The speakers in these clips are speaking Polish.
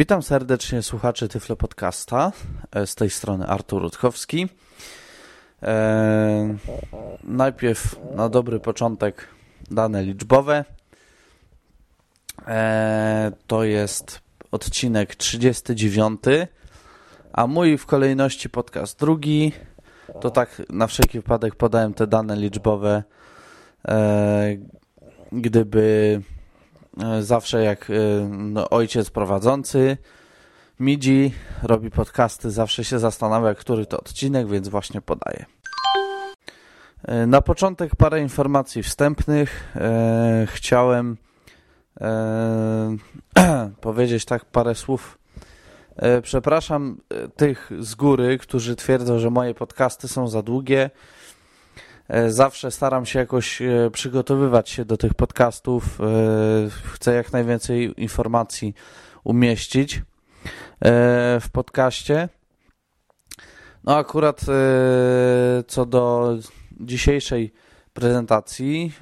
Witam serdecznie słuchaczy Tyflo Podcasta. E, z tej strony Artur Rutkowski. E, najpierw na dobry początek dane liczbowe. E, to jest odcinek 39, a mój w kolejności podcast drugi. To tak na wszelki wypadek podałem te dane liczbowe, e, gdyby zawsze jak e, no, ojciec prowadzący Midi robi podcasty, zawsze się zastanawia, który to odcinek, więc właśnie podaję. E, na początek parę informacji wstępnych. E, chciałem e, powiedzieć tak parę słów. E, przepraszam e, tych z góry, którzy twierdzą, że moje podcasty są za długie. E, zawsze staram się jakoś e, przygotowywać się do tych podcastów. E, chcę jak najwięcej informacji umieścić w podcaście. No akurat co do dzisiejszej prezentacji,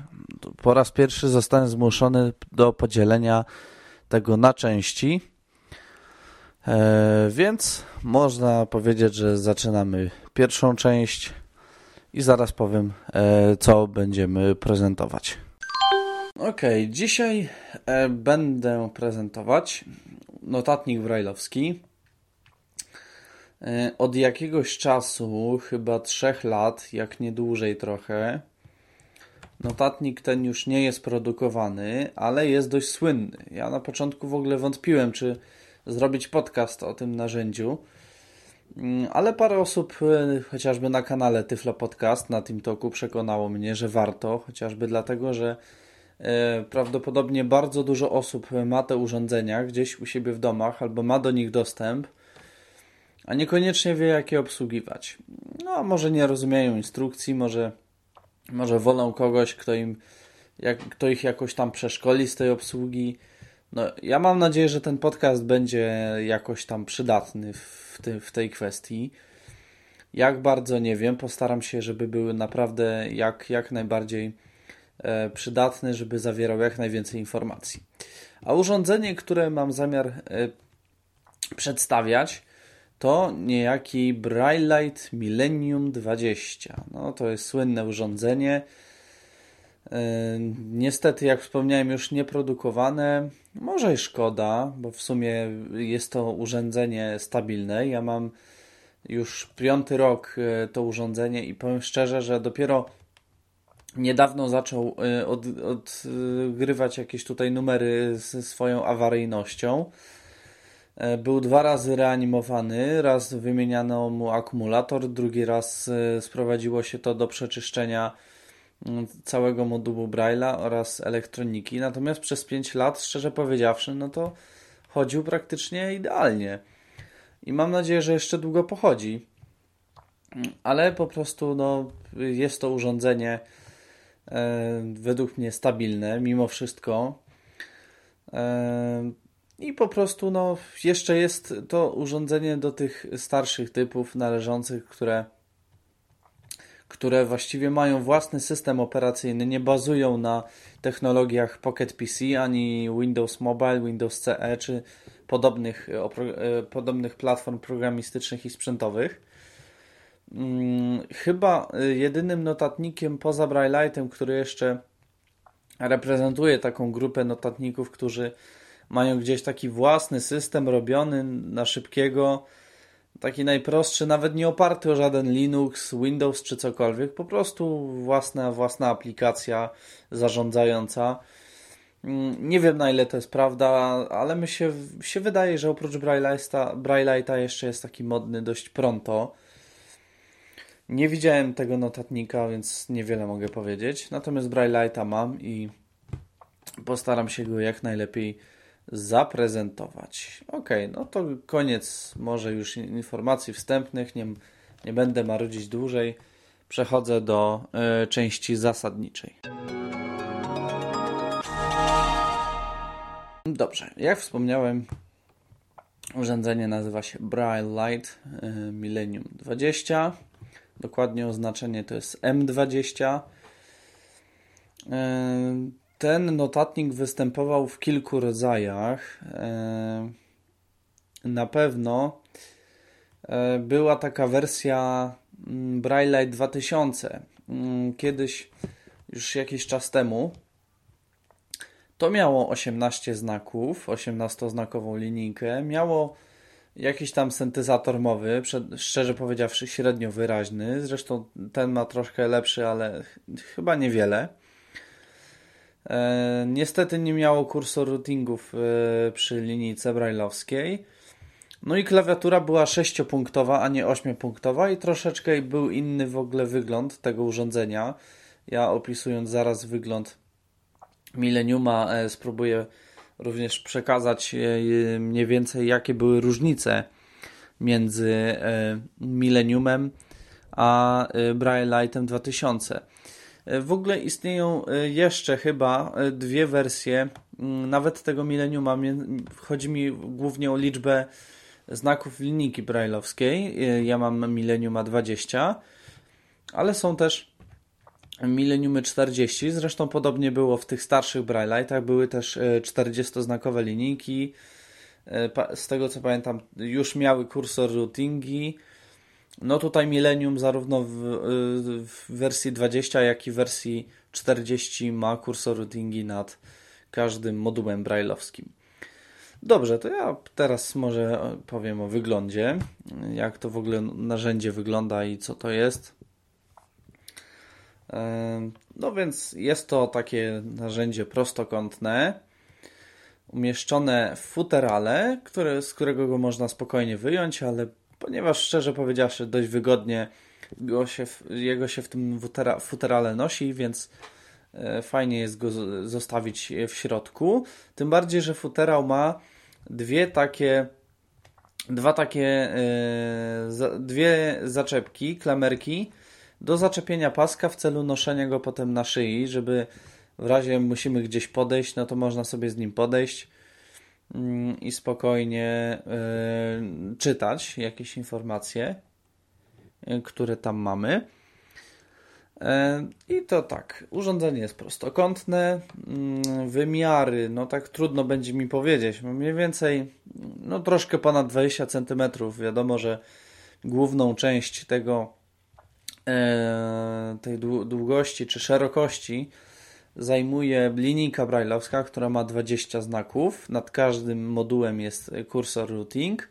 po raz pierwszy zostałem zmuszony do podzielenia tego na części. Więc można powiedzieć, że zaczynamy pierwszą część i zaraz powiem, e, co będziemy prezentować. Ok, dzisiaj e, będę prezentować notatnik brajlowski. E, Od jakiegoś czasu, chyba trzech lat, jak nie dłużej trochę, notatnik ten już nie jest produkowany, ale jest dość słynny. Ja na początku w ogóle wątpiłem, czy zrobić podcast o tym narzędziu, ale parę osób, e, chociażby na kanale Tyflo Podcast na TeamTalku przekonało mnie, że warto, chociażby dlatego, że e, prawdopodobnie bardzo dużo osób ma te urządzenia gdzieś u siebie w domach albo ma do nich dostęp, a niekoniecznie wie, jak je obsługiwać. No, może nie rozumieją instrukcji, może, może wolą kogoś, kto, im, jak, kto ich jakoś tam przeszkoli z tej obsługi. No, ja mam nadzieję, że ten podcast będzie jakoś tam przydatny w, ty, w tej kwestii. Jak bardzo nie wiem, postaram się, żeby był naprawdę jak, jak najbardziej e, przydatny, żeby zawierał jak najwięcej informacji. A urządzenie, które mam zamiar e, przedstawiać, to niejaki Braillite Millennium 20. No, to jest słynne urządzenie. Niestety, jak wspomniałem, już nieprodukowane. Może i szkoda, bo w sumie jest to urządzenie stabilne. Ja mam już piąty rok e, to urządzenie i powiem szczerze, że dopiero niedawno zaczął e, od, odgrywać jakieś tutaj numery ze swoją awaryjnością. E, Był dwa razy reanimowany, raz wymieniano mu akumulator, drugi raz sprowadziło się to do przeczyszczenia całego modułu Braille'a oraz elektroniki. Natomiast przez 5 lat, szczerze powiedziawszy, no to chodził praktycznie idealnie. I mam nadzieję, że jeszcze długo pochodzi. Ale po prostu no, jest to urządzenie e, według mnie stabilne, mimo wszystko. E, I po prostu no, jeszcze jest to urządzenie do tych starszych typów należących, które które właściwie mają własny system operacyjny, nie bazują na technologiach Pocket PC ani Windows Mobile, Windows CE czy podobnych, opro- e, podobnych platform programistycznych i sprzętowych. Mm, Chyba e, jedynym notatnikiem poza Braille'item, który jeszcze reprezentuje taką grupę notatników, którzy mają gdzieś taki własny system robiony na szybkiego, taki najprostszy, nawet nie oparty o żaden Linux, Windows czy cokolwiek, po prostu własna, własna aplikacja zarządzająca. Mm, Nie wiem na ile to jest prawda, ale mi się, się wydaje, że oprócz Braille'a Braille'a jeszcze jest taki modny dość pronto. Nie widziałem tego notatnika, więc niewiele mogę powiedzieć. Natomiast Braille'a mam i postaram się go jak najlepiej zaprezentować. Ok, no to koniec może już informacji wstępnych. Nie, nie będę marudzić dłużej. Przechodzę do y, części zasadniczej. Dobrze, jak wspomniałem, urządzenie nazywa się Braille Lite y, Millennium 20. Dokładnie oznaczenie to jest M20. Ten notatnik występował w kilku rodzajach. E, na pewno e, była taka wersja mm, Braille 2000. Mm, kiedyś, już jakiś czas temu, to miało 18 znaków, 18-znakową linijkę. Miało jakiś tam syntezator mowy, szczerze powiedziawszy, średnio wyraźny. Zresztą ten ma troszkę lepszy, ale chyba niewiele. E, niestety nie miało kursor routingów e, przy linijce brailleowskiej. No i klawiatura była sześciopunktowa, a nie ośmiopunktowa i troszeczkę był inny w ogóle wygląd tego urządzenia. Ja opisując zaraz wygląd Millenniuma e, spróbuję również przekazać mniej więcej jakie były różnice między Millenniumem a Braille Lightem 2000. W ogóle istnieją jeszcze chyba dwie wersje, nawet tego Millenniuma. Chodzi mi głównie o liczbę znaków linijki brailleowskiej. Ja mam Millenniuma 20, ale są też Millenniumy 40. Zresztą podobnie było w tych starszych Braille'ach. Były też 40-znakowe e, linijki. E, z tego co pamiętam, już miały kursor routingi. No tutaj Millennium zarówno w, e, w wersji 20, jak i wersji 40 ma kursor routingi nad każdym modułem brailleowskim. Dobrze, to ja teraz może powiem o wyglądzie, jak to w ogóle narzędzie wygląda i co to jest. No więc jest to takie narzędzie prostokątne, umieszczone w futerale, które, z którego go można spokojnie wyjąć, ale ponieważ szczerze powiedziawszy dość wygodnie go się, jego się w tym futera, futerale nosi, więc e, fajnie jest go zostawić w środku. Tym bardziej, że futerał ma dwie takie dwa takie e, dwie zaczepki, klamerki do zaczepienia paska w celu noszenia go potem na szyi, żeby w razie musimy gdzieś podejść, no to można sobie z nim podejść i spokojnie y, czytać jakieś informacje, y, które tam mamy. E, I to tak, urządzenie jest prostokątne, mm, wymiary, no tak trudno będzie mi powiedzieć, mniej więcej, no troszkę ponad 20 cm. Wiadomo, że główną część tego tej długości czy szerokości zajmuje linijka brajlowska, która ma 20 znaków. Nad każdym modułem jest kursor routing.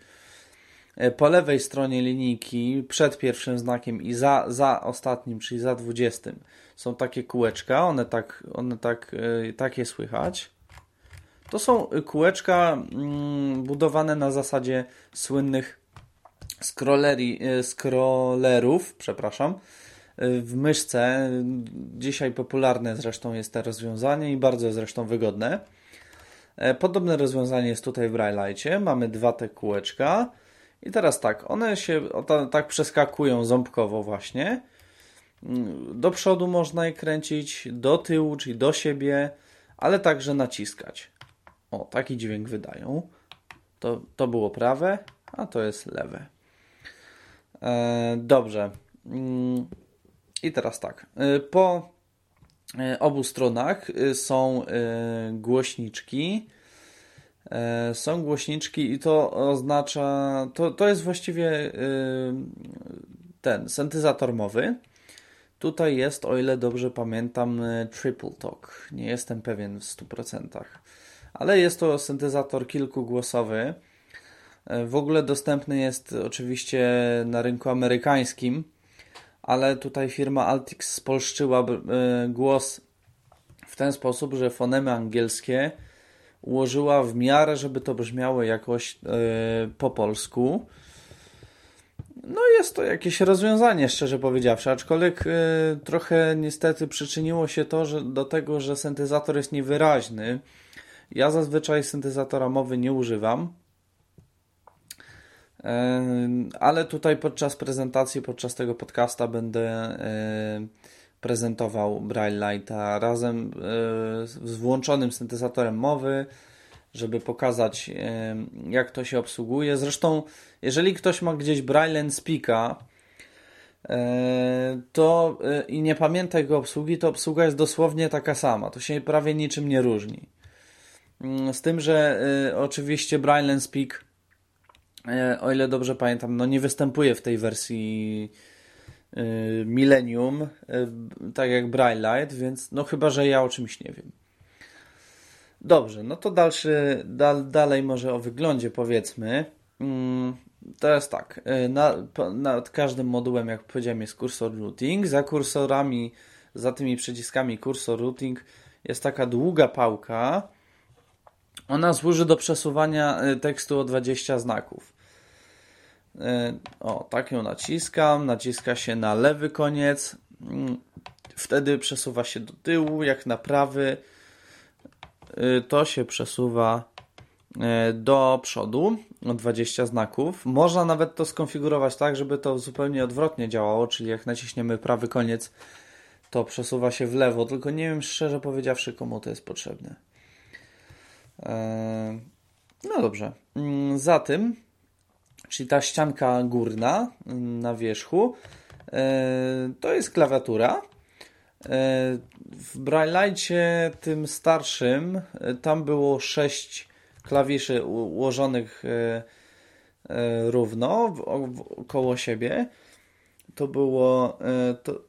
Po lewej stronie linijki, przed pierwszym znakiem i za, za ostatnim, czyli za 20, są takie kółeczka. One tak, one tak, e, takie słychać. To są kółeczka mm, budowane na zasadzie słynnych e, scrollerów, przepraszam, w myszce. Dzisiaj popularne zresztą jest to rozwiązanie i bardzo zresztą wygodne. E, podobne rozwiązanie jest tutaj w Braille'cie. Mamy dwa te kółeczka. I teraz tak, one się tak przeskakują ząbkowo właśnie. Mm, do przodu można je kręcić, do tyłu, czyli do siebie, ale także naciskać. O, taki dźwięk wydają. To, to było prawe, a to jest lewe. E, dobrze. I teraz tak. E, po e, obu stronach są głośniczki. Są głośniczki i to oznacza, to, to jest właściwie ten syntezator mowy. Tutaj jest, o ile dobrze pamiętam, Triple Talk. Nie jestem pewien w 100%. Ale jest to syntezator kilkugłosowy. W ogóle dostępny jest oczywiście na rynku amerykańskim, ale tutaj firma Altix spolszczyła e, głos w ten sposób, że fonemy angielskie ułożyła w miarę, żeby to brzmiało jakoś e, po polsku. No jest to jakieś rozwiązanie, szczerze powiedziawszy, aczkolwiek e, trochę niestety przyczyniło się to że do tego, że syntezator jest niewyraźny. Ja zazwyczaj syntezatora mowy nie używam, ale tutaj podczas prezentacji, podczas tego podcasta będę prezentował Braille Lighta razem z włączonym syntezatorem mowy, żeby pokazać jak to się obsługuje. Zresztą, jeżeli ktoś ma gdzieś Braille Speaka, to e, i nie pamięta jego obsługi, to obsługa jest dosłownie taka sama. To się prawie niczym nie różni. Mm, z tym, że e, oczywiście Braille Speak o ile dobrze pamiętam, no nie występuje w tej wersji Millennium, tak jak Light, więc no chyba, że ja o czymś nie wiem. Dobrze, no to dalszy, dal, dalej może o wyglądzie powiedzmy. Mm, teraz tak, na, nad każdym modułem, jak powiedziałem, jest kursor routing. Za kursorami, za tymi przyciskami kursor routing jest taka długa pałka. Ona służy do przesuwania y, tekstu o 20 znaków. Y, o, tak ją naciskam. Naciska się na lewy koniec. Mm, wtedy przesuwa się do tyłu, jak na prawy. Y, to się przesuwa do przodu o 20 znaków. Można nawet to skonfigurować tak, żeby to zupełnie odwrotnie działało, czyli jak naciśniemy prawy koniec, to przesuwa się w lewo, tylko nie wiem szczerze powiedziawszy, komu to jest potrzebne. No dobrze. Mm, za tym, czyli ta ścianka górna mm, na wierzchu, eee, to jest klawiatura. Eee, w Braille'cie tym starszym tam było sześć klawiszy ułożonych równo koło siebie. To było to,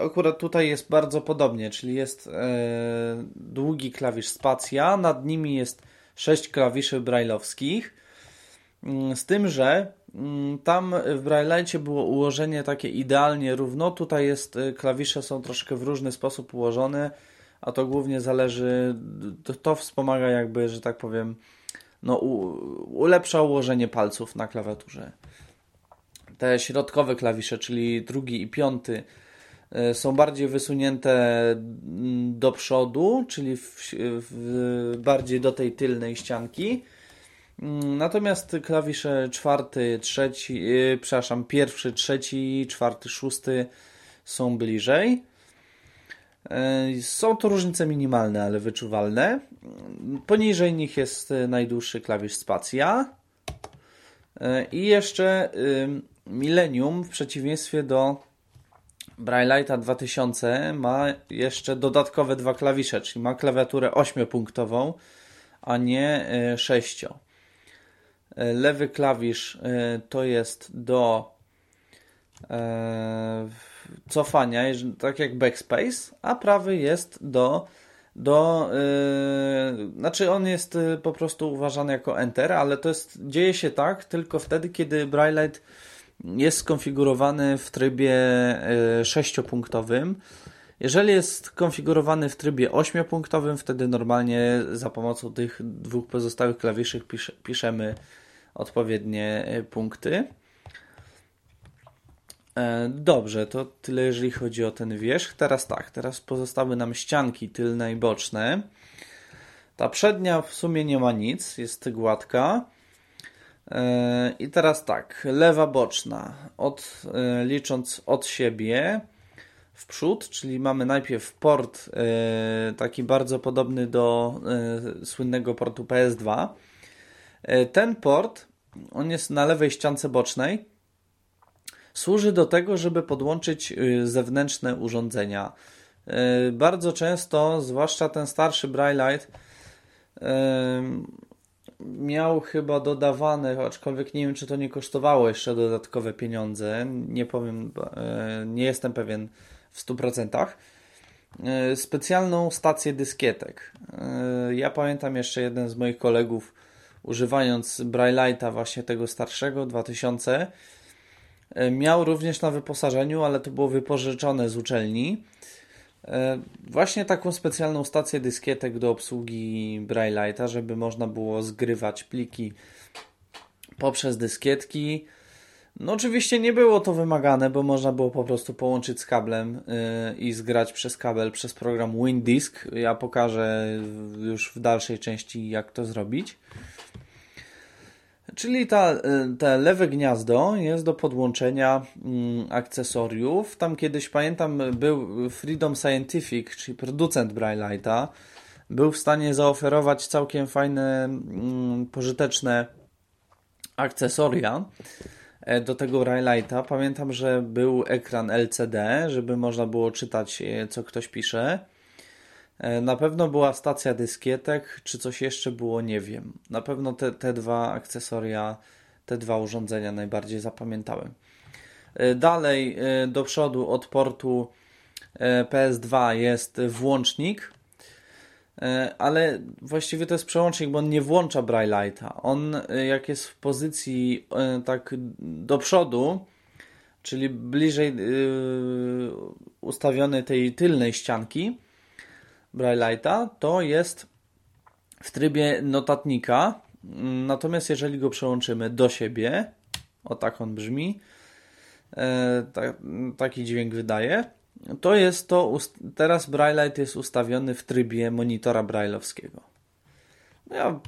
akurat tutaj jest bardzo podobnie, czyli jest e, długi klawisz spacja, nad nimi jest sześć klawiszy brajlowskich, mm, z tym, że mm, tam w Braille'cie było ułożenie takie idealnie równo, tutaj jest, e, klawisze są troszkę w różny sposób ułożone, a to głównie zależy, to, to wspomaga jakby, że tak powiem, no, u, ulepsza ułożenie palców na klawiaturze. Te środkowe klawisze, czyli drugi i piąty, E, są bardziej wysunięte mm, do przodu, czyli w, w, bardziej do tej tylnej ścianki. Mm, natomiast klawisze czwarty, trzeci, yy, przepraszam, pierwszy, trzeci, czwarty, szósty są bliżej. Yy, są to różnice minimalne, ale wyczuwalne. Poniżej nich jest najdłuższy klawisz spacja. Yy, I jeszcze Millennium w przeciwieństwie do Braille'a 2000 ma jeszcze dodatkowe dwa klawisze, czyli ma klawiaturę 8-punktową, a nie 6. E, e, lewy klawisz e, to jest do cofania, tak jak backspace, a prawy jest do do znaczy on jest po prostu uważany jako enter, ale to jest dzieje się tak tylko wtedy, kiedy Braille jest skonfigurowany w trybie e, sześciopunktowym. Jeżeli jest skonfigurowany w trybie ośmiopunktowym, wtedy normalnie za pomocą tych dwóch pozostałych klawiszy piszemy odpowiednie e, punkty. E, dobrze, to tyle jeżeli chodzi o ten wierzch. Teraz tak, teraz pozostały nam ścianki tylne i boczne. Ta przednia w sumie nie ma nic, jest gładka. E, I teraz tak, lewa boczna, od, licząc od siebie w przód, czyli mamy najpierw port taki bardzo podobny do słynnego portu PS2. Ten port, on jest na lewej ściance bocznej, służy do tego, żeby podłączyć zewnętrzne urządzenia. Bardzo często, zwłaszcza ten starszy Braillite, miał chyba dodawane, aczkolwiek nie wiem, czy to nie kosztowało jeszcze dodatkowe pieniądze. Nie powiem, nie jestem pewien w 100%. E, specjalną stację dyskietek. Ja pamiętam jeszcze jeden z moich kolegów, używając Braille'a właśnie tego starszego, 2000, miał również na wyposażeniu, ale to było wypożyczone z uczelni E, właśnie taką specjalną stację dyskietek do obsługi Braille'a, żeby można było zgrywać pliki poprzez dyskietki. No oczywiście nie było to wymagane, bo można było po prostu połączyć z kablem yy, i zgrać przez kabel przez program WinDisk. Ja pokażę już w dalszej części jak to zrobić. Czyli ta, y, te lewe gniazdo jest do podłączenia mm, akcesoriów. Tam kiedyś pamiętam był Freedom Scientific, czyli producent Braille'a, był w stanie zaoferować całkiem fajne, mm, pożyteczne akcesoria e, do tego Braille'a. Pamiętam, że był ekran LCD, żeby można było czytać e, co ktoś pisze. E, na pewno była stacja dyskietek, czy coś jeszcze było, nie wiem. Na pewno te, te dwa akcesoria te dwa urządzenia najbardziej zapamiętałem. Dalej do przodu od portu PS2 jest włącznik, ale właściwie to jest przełącznik, bo on nie włącza Braille'a. On jak jest w pozycji tak do przodu, czyli bliżej ustawionej tej tylnej ścianki Braille'a, to jest w trybie notatnika. Natomiast jeżeli go przełączymy do siebie, o tak on brzmi, e, taki dźwięk wydaje, to jest to, teraz Braille'ite jest ustawiony w trybie monitora brailleowskiego. No ja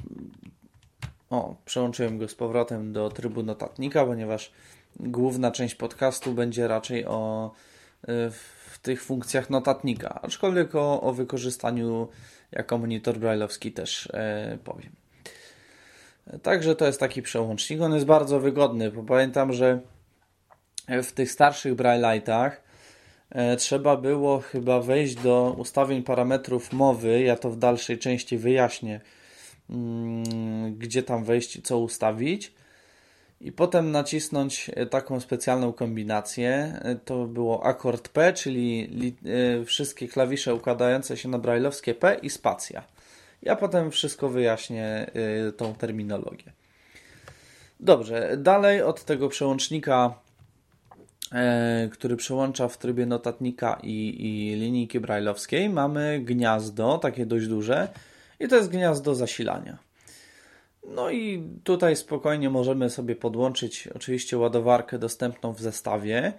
o, przełączyłem go z powrotem do trybu notatnika, ponieważ główna część podcastu będzie raczej o e, w tych funkcjach notatnika, aczkolwiek o, o wykorzystaniu jako monitor brailleowski też e, powiem. Także to jest taki przełącznik. On jest bardzo wygodny, bo pamiętam, że w tych starszych Braille'ach e, trzeba było chyba wejść do ustawień parametrów mowy. Ja to w dalszej części wyjaśnię, mm, gdzie tam wejść i co ustawić i potem nacisnąć e, taką specjalną kombinację. E, to było akord P, czyli e, wszystkie klawisze układające się na brajlowskie P i spacja. Ja potem wszystko wyjaśnię tą terminologię. Dobrze, dalej od tego przełącznika, który przełącza w trybie notatnika i, i linijki brajlowskiej, mamy gniazdo, takie dość duże, i to jest gniazdo zasilania. No i tutaj spokojnie możemy sobie podłączyć oczywiście ładowarkę dostępną w zestawie.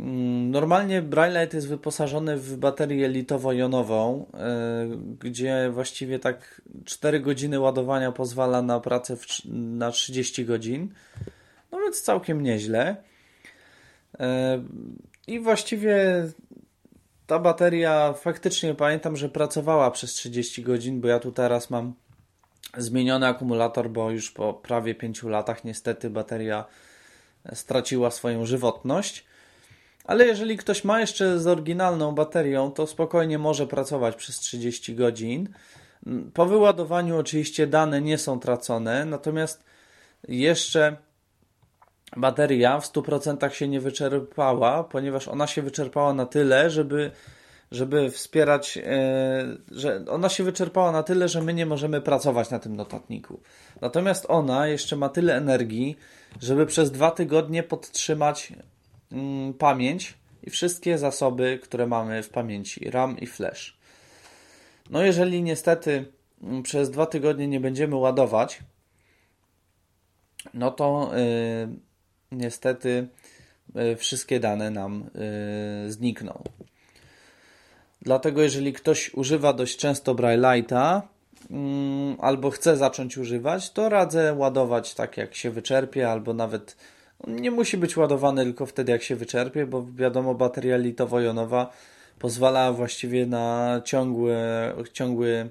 Mm, normalnie Brailleite jest wyposażony w baterię litowo-jonową, e, gdzie właściwie tak 4 godziny ładowania pozwala na pracę na 30 godzin. No więc całkiem nieźle. E, I właściwie ta bateria faktycznie pamiętam, że pracowała przez 30 godzin, bo ja tu teraz mam zmieniony akumulator, bo już po prawie 5 latach niestety bateria straciła swoją żywotność. Ale jeżeli ktoś ma jeszcze z oryginalną baterią, to spokojnie może pracować przez 30 godzin. Po wyładowaniu oczywiście dane nie są tracone, natomiast jeszcze bateria w 100% się nie wyczerpała, ponieważ ona się wyczerpała na tyle, żeby żeby wspierać, e, że ona się wyczerpała na tyle, że my nie możemy pracować na tym notatniku. Natomiast ona jeszcze ma tyle energii, żeby przez dwa tygodnie podtrzymać mm, pamięć i wszystkie zasoby, które mamy w pamięci, RAM i flash. No jeżeli niestety mm, przez dwa tygodnie nie będziemy ładować, no to yy, niestety yy, wszystkie dane nam yy, znikną. Dlatego jeżeli ktoś używa dość często Braille'a mm, albo chce zacząć używać, to radzę ładować tak jak się wyczerpie, albo nawet nie musi być ładowany tylko wtedy jak się wyczerpie, bo wiadomo bateria litowo-jonowa pozwala właściwie na ciągły, ciągły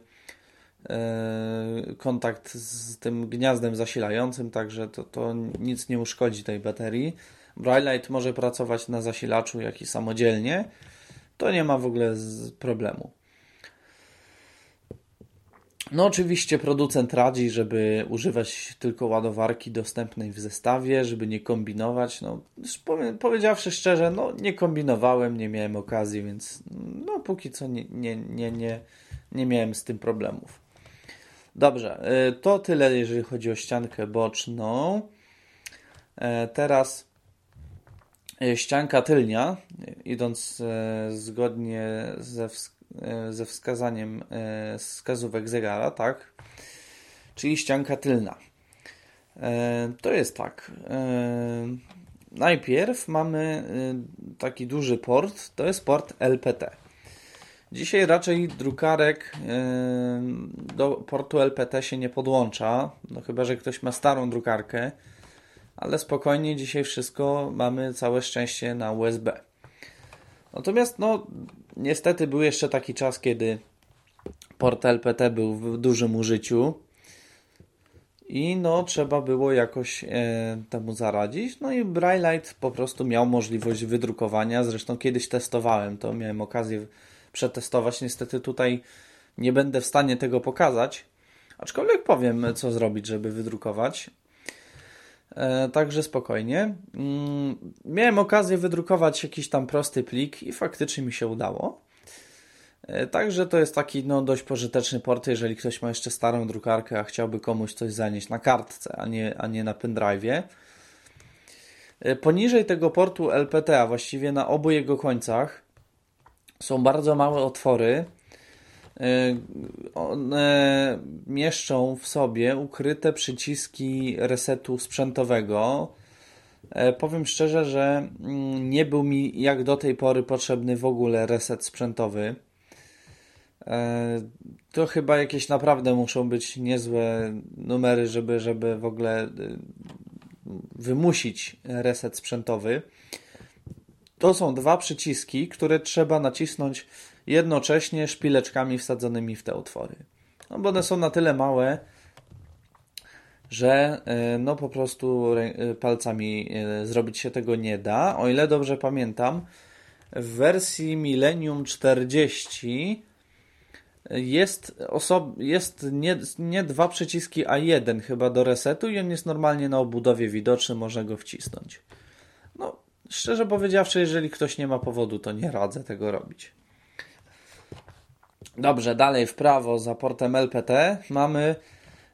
e, kontakt z tym gniazdem zasilającym, także to, to nic nie uszkodzi tej baterii. Brailleite może pracować na zasilaczu, jak i samodzielnie to nie ma w ogóle problemu. No oczywiście producent radzi, żeby używać tylko ładowarki dostępnej w zestawie, żeby nie kombinować. No, powiedziawszy szczerze, no nie kombinowałem, nie miałem okazji, więc no póki co nie, nie, nie, nie, nie miałem z tym problemów. Dobrze, y, to tyle jeżeli chodzi o ściankę boczną. E, teraz ścianka tylnia, idąc e, zgodnie ze, e, ze wskazaniem wskazówek zegara, tak? Czyli ścianka tylna. To jest tak. Najpierw mamy taki duży port, to jest port LPT. Dzisiaj raczej drukarek do portu LPT się nie podłącza, no chyba że ktoś ma starą drukarkę ale spokojnie dzisiaj wszystko mamy całe szczęście na USB. Natomiast no niestety był jeszcze taki czas, kiedy port LPT był w dużym użyciu i no trzeba było jakoś e, temu zaradzić. No i Braillite po prostu miał możliwość wydrukowania. Zresztą kiedyś testowałem to, miałem okazję przetestować. Niestety tutaj nie będę w stanie tego pokazać, aczkolwiek powiem co zrobić, żeby wydrukować. E, także spokojnie. Mm, miałem okazję wydrukować jakiś tam prosty plik i faktycznie mi się udało. E, także to jest taki no, dość pożyteczny port, jeżeli ktoś ma jeszcze starą drukarkę, a chciałby komuś coś zanieść na kartce, a nie, a nie na pendrive'ie. E, poniżej tego portu LPT, a właściwie na obu jego końcach, są bardzo małe otwory. One mieszczą w sobie ukryte przyciski resetu sprzętowego. Powiem szczerze, że mm, nie był mi jak do tej pory potrzebny w ogóle reset sprzętowy. E, to chyba jakieś naprawdę muszą być niezłe numery, żeby, żeby w ogóle wymusić reset sprzętowy. To są dwa przyciski, które trzeba nacisnąć jednocześnie szpileczkami wsadzonymi w te otwory. No bo one są na tyle małe, że y, no po prostu y, palcami zrobić się tego nie da. O ile dobrze pamiętam, w wersji Millennium 40 jest, osob- jest nie, nie dwa przyciski, a jeden chyba do resetu i on jest normalnie na obudowie widoczny, można go wcisnąć. No, szczerze powiedziawszy, jeżeli ktoś nie ma powodu, to nie radzę tego robić. Dobrze, dalej w prawo za portem LPT mamy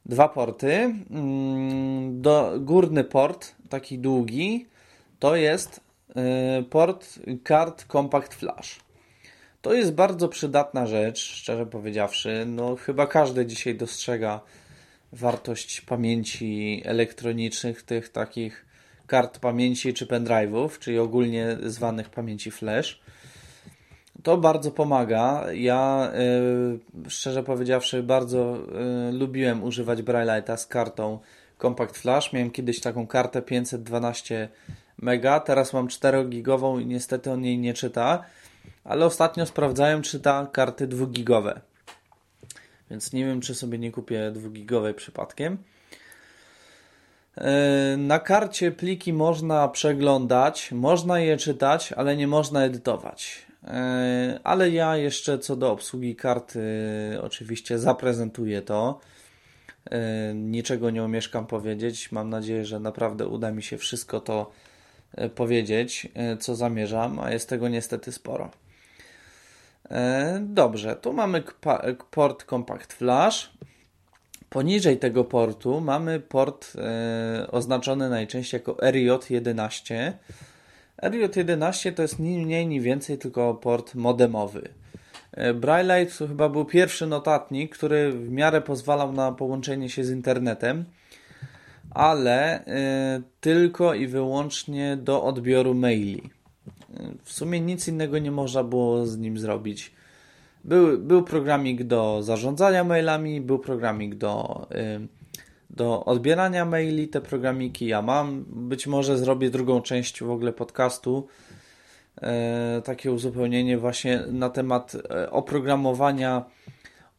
dwa porty. Mm, do, górny port, taki długi, to jest y, port kart Compact Flash. To jest bardzo przydatna rzecz, szczerze powiedziawszy. No, chyba każdy dzisiaj dostrzega wartość pamięci elektronicznych, tych takich kart pamięci czy pendrive'ów, czyli ogólnie zwanych pamięci flash. To bardzo pomaga. Ja yy, szczerze powiedziawszy bardzo yy, lubiłem używać Braille'a z kartą Compact Flash. Miałem kiedyś taką kartę 512 mega, teraz mam 4 gigową i niestety on jej nie czyta ale ostatnio sprawdzałem, czy ta karty dwugigowe. Więc nie wiem, czy sobie nie kupię dwugigowej przypadkiem. E, na karcie pliki można przeglądać, można je czytać, ale nie można edytować. E, ale ja jeszcze co do obsługi karty oczywiście zaprezentuję to. E, niczego nie omieszkam powiedzieć. Mam nadzieję, że naprawdę uda mi się wszystko to powiedzieć, co zamierzam, a jest tego niestety sporo. E, dobrze, tu mamy port Compact Flash. Poniżej tego portu mamy port e, oznaczony najczęściej jako RJ11. RJ11 to jest ni mniej, ni więcej tylko port modemowy. E, Braillite chyba był pierwszy notatnik, który w miarę pozwalał na połączenie się z internetem, ale tylko i wyłącznie do odbioru maili. W sumie nic innego nie można było z nim zrobić. Był, był programik do zarządzania mailami, był programik do, do odbierania maili. Te programiki ja mam. Być może zrobię drugą część w ogóle podcastu. E, takie uzupełnienie właśnie na temat e, oprogramowania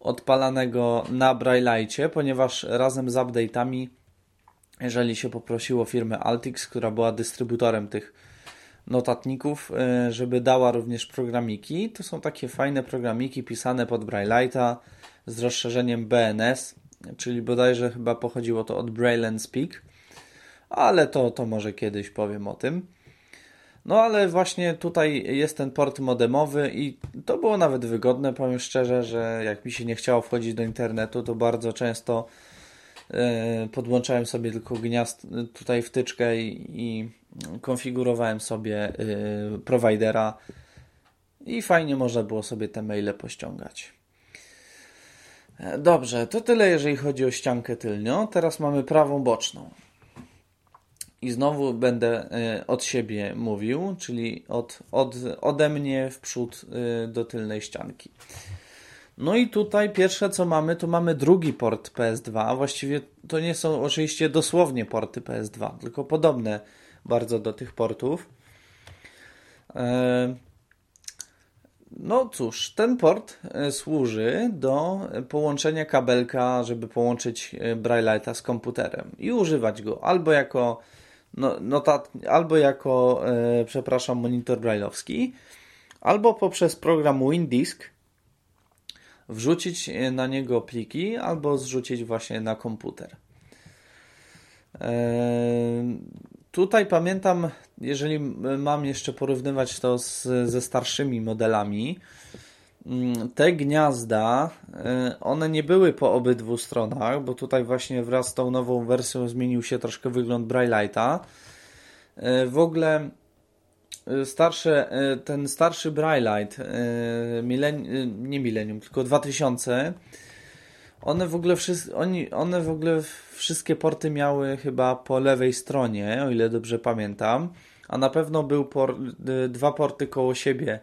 odpalanego na Braille'cie, ponieważ razem z update'ami, jeżeli się poprosiło firmę Altix, która była dystrybutorem tych notatników, e, żeby dała również programiki. To są takie fajne programiki pisane pod Braille'a z rozszerzeniem BNS, czyli bodajże chyba pochodziło to od Braille and Speak, ale to, to może kiedyś powiem o tym. No ale właśnie tutaj jest ten port modemowy i to było nawet wygodne, powiem szczerze, że jak mi się nie chciało wchodzić do internetu, to bardzo często e, podłączałem sobie tylko gniazd tutaj wtyczkę i, i konfigurowałem sobie y, providera i fajnie można było sobie te maile pościągać. E, dobrze, to tyle jeżeli chodzi o ściankę tylnią. Teraz mamy prawą boczną. I znowu będę y, od siebie mówił, czyli od, od, ode mnie w przód y, do tylnej ścianki. No i tutaj pierwsze co mamy, to mamy drugi port PS2. Właściwie to nie są oczywiście dosłownie porty PS2, tylko podobne bardzo do tych portów. E, no cóż, ten port e, służy do połączenia kabelka, żeby połączyć e, Braille'a z komputerem i używać go albo jako no, notat, albo jako, e, przepraszam, monitor brailleowski, albo poprzez program WinDisk wrzucić na niego pliki, albo zrzucić właśnie na komputer. Tutaj pamiętam, jeżeli mam jeszcze porównywać to z, ze starszymi modelami, mm, te gniazda, one nie były po obydwu stronach, bo tutaj właśnie wraz z tą nową wersją zmienił się troszkę wygląd Braille'a. W ogóle starsze, ten starszy Braillite, nie Millennium, tylko 2000, one w ogóle, oni, one w ogóle wszystkie porty miały chyba po lewej stronie, o ile dobrze pamiętam, a na pewno był por, dwa porty koło siebie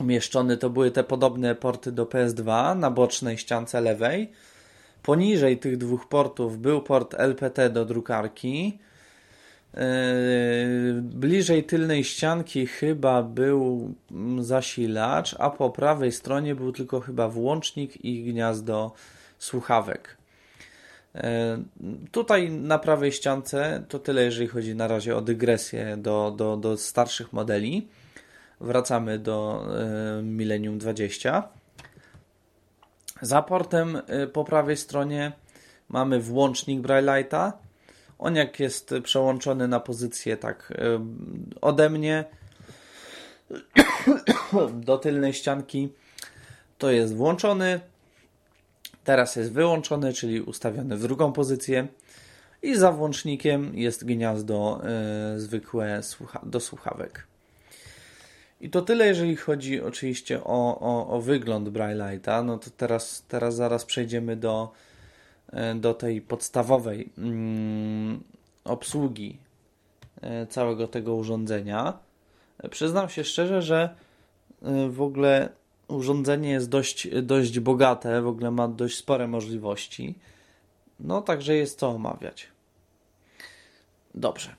umieszczone, to były te podobne porty do PS2 na bocznej ściance lewej. Poniżej tych dwóch portów był port LPT do drukarki, bliżej tylnej ścianki chyba był zasilacz, a po prawej stronie był tylko chyba włącznik i gniazdo słuchawek. Yy, tutaj na prawej ściance to tyle, jeżeli chodzi na razie o dygresję do, do, do starszych modeli. Wracamy do yy, Millennium 20. Za portem po prawej stronie mamy włącznik Braille'a on jak jest przełączony na pozycję tak ode mnie do tylnej ścianki, to jest włączony. Teraz jest wyłączony, czyli ustawiony w drugą pozycję. I za włącznikiem jest gniazdo y, zwykłe słucha do słuchawek. I to tyle, jeżeli chodzi oczywiście o, o, o wygląd Braille'a. No to teraz, teraz zaraz przejdziemy do do tej podstawowej mm, obsługi e, całego tego urządzenia. E, przyznam się szczerze, że w ogóle urządzenie jest dość, dość bogate, w ogóle ma dość spore możliwości. No, także jest co omawiać. Dobrze.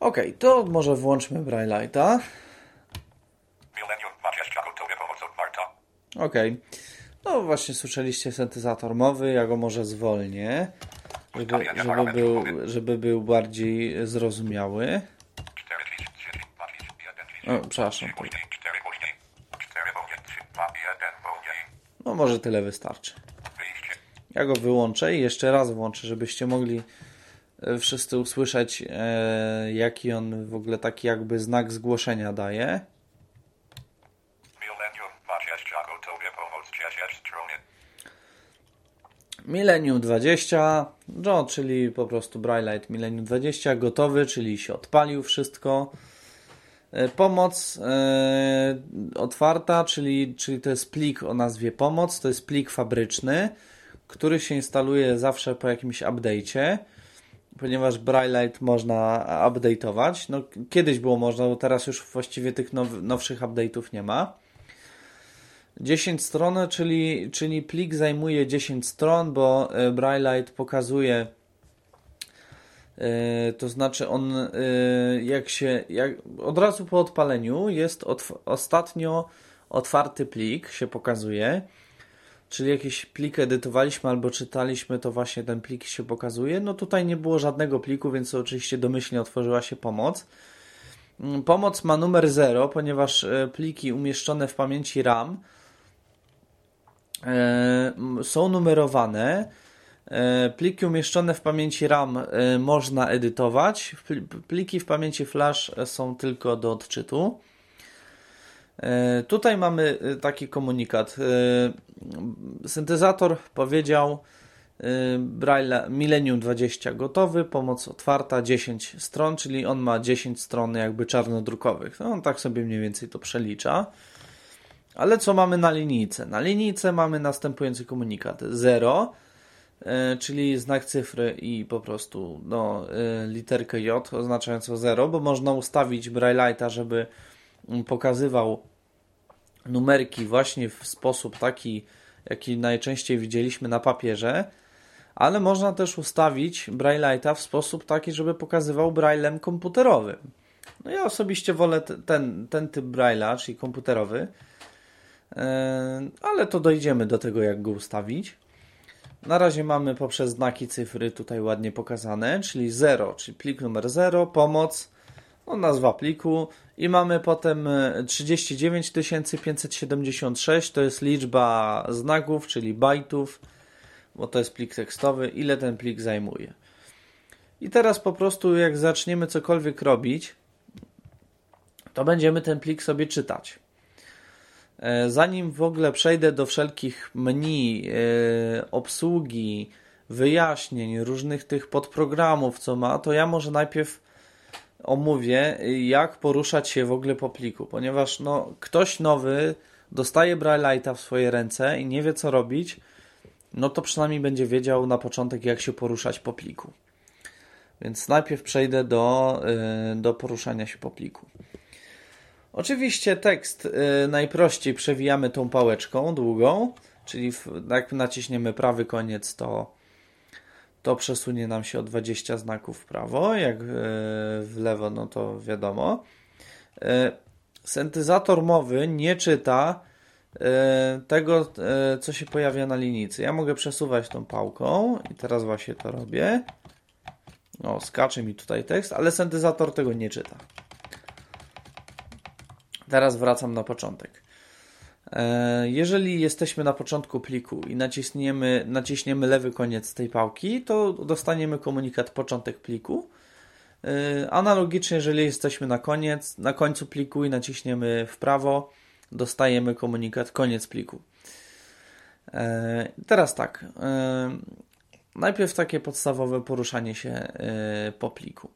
Ok, to może włączmy Braille'a. Ok. No właśnie słyszeliście syntezator mowy, ja go może zwolnię, żeby, żeby, był, żeby był bardziej zrozumiały. O, przepraszam. No może tyle wystarczy. Ja go wyłączę i jeszcze raz włączę, żebyście mogli e, wszyscy usłyszeć, e, jaki on w ogóle taki jakby znak zgłoszenia daje. Millennium 20, no, czyli po prostu Braillite Millennium 20, gotowy, czyli się odpalił wszystko. E, pomoc e, otwarta, czyli, czyli to jest plik o nazwie pomoc, to jest plik fabryczny, który się instaluje zawsze po jakimś update'cie, ponieważ Braillite można update'ować. No, kiedyś było można, bo teraz już właściwie tych now, nowszych update'ów nie ma. 10 stron, czyli, czyli plik zajmuje 10 stron, bo e, Braillite pokazuje e, to znaczy on e, jak się jak, od razu po odpaleniu jest otw ostatnio otwarty plik się pokazuje czyli jakiś plik edytowaliśmy albo czytaliśmy, to właśnie ten plik się pokazuje. No tutaj nie było żadnego pliku, więc oczywiście domyślnie otworzyła się pomoc. Mm, pomoc ma numer 0, ponieważ pliki umieszczone w pamięci RAM są numerowane. E, pliki umieszczone w pamięci RAM e, można edytować. Pliki w pamięci flash są tylko do odczytu. Tutaj mamy taki komunikat. Syntezator powiedział Braille Millennium 20 gotowy, pomoc otwarta 10 stron, czyli on ma 10 stron jakby czarnodrukowych. No, on tak sobie mniej więcej to przelicza. Ale co mamy na linijce? Na linijce mamy następujący komunikat: 0, e, czyli znak cyfry i po prostu no, e, literkę J oznaczającą 0, bo można ustawić Braille'a, żeby pokazywał numerki właśnie w sposób taki, jaki najczęściej widzieliśmy na papierze, ale można też ustawić Braille'a w sposób taki, żeby pokazywał Braillem komputerowym. No ja osobiście wolę ten, ten typ Braille'a, czyli komputerowy, ale to dojdziemy do tego, jak go ustawić. Na razie mamy poprzez znaki cyfry tutaj ładnie pokazane, czyli 0, czyli plik numer 0, pomoc, no nazwa pliku i mamy potem 39 e, 576, to jest liczba znaków, czyli bajtów, bo to jest plik tekstowy, ile ten plik zajmuje. I teraz po prostu jak zaczniemy cokolwiek robić, to będziemy ten plik sobie czytać. E, zanim w ogóle przejdę do wszelkich menu, e, obsługi, wyjaśnień, różnych tych podprogramów, co ma, to ja może najpierw omówię, jak poruszać się w ogóle po pliku, ponieważ no, ktoś nowy dostaje Braille'a w swoje ręce i nie wie co robić, no to przynajmniej będzie wiedział na początek, jak się poruszać po pliku. Więc najpierw przejdę do, y, do poruszania się po pliku. Oczywiście tekst y, najprościej przewijamy tą pałeczką długą, czyli jak naciśniemy prawy koniec, to, to przesunie nam się o 20 znaków w prawo, jak y, w lewo, no to wiadomo. Syntezator mowy nie czyta tego, co się pojawia na linijce. Ja mogę przesuwać tą pałką i teraz właśnie to robię. O, skacze mi tutaj tekst, ale syntezator tego nie czyta. Teraz wracam na początek. E, jeżeli jesteśmy na początku pliku i naciśniemy, naciśniemy lewy koniec tej pałki, to dostaniemy komunikat początek pliku. E, analogicznie, jeżeli jesteśmy na koniec, na końcu pliku i naciśniemy w prawo, dostajemy komunikat koniec pliku. E, teraz tak. Najpierw takie podstawowe poruszanie się po pliku.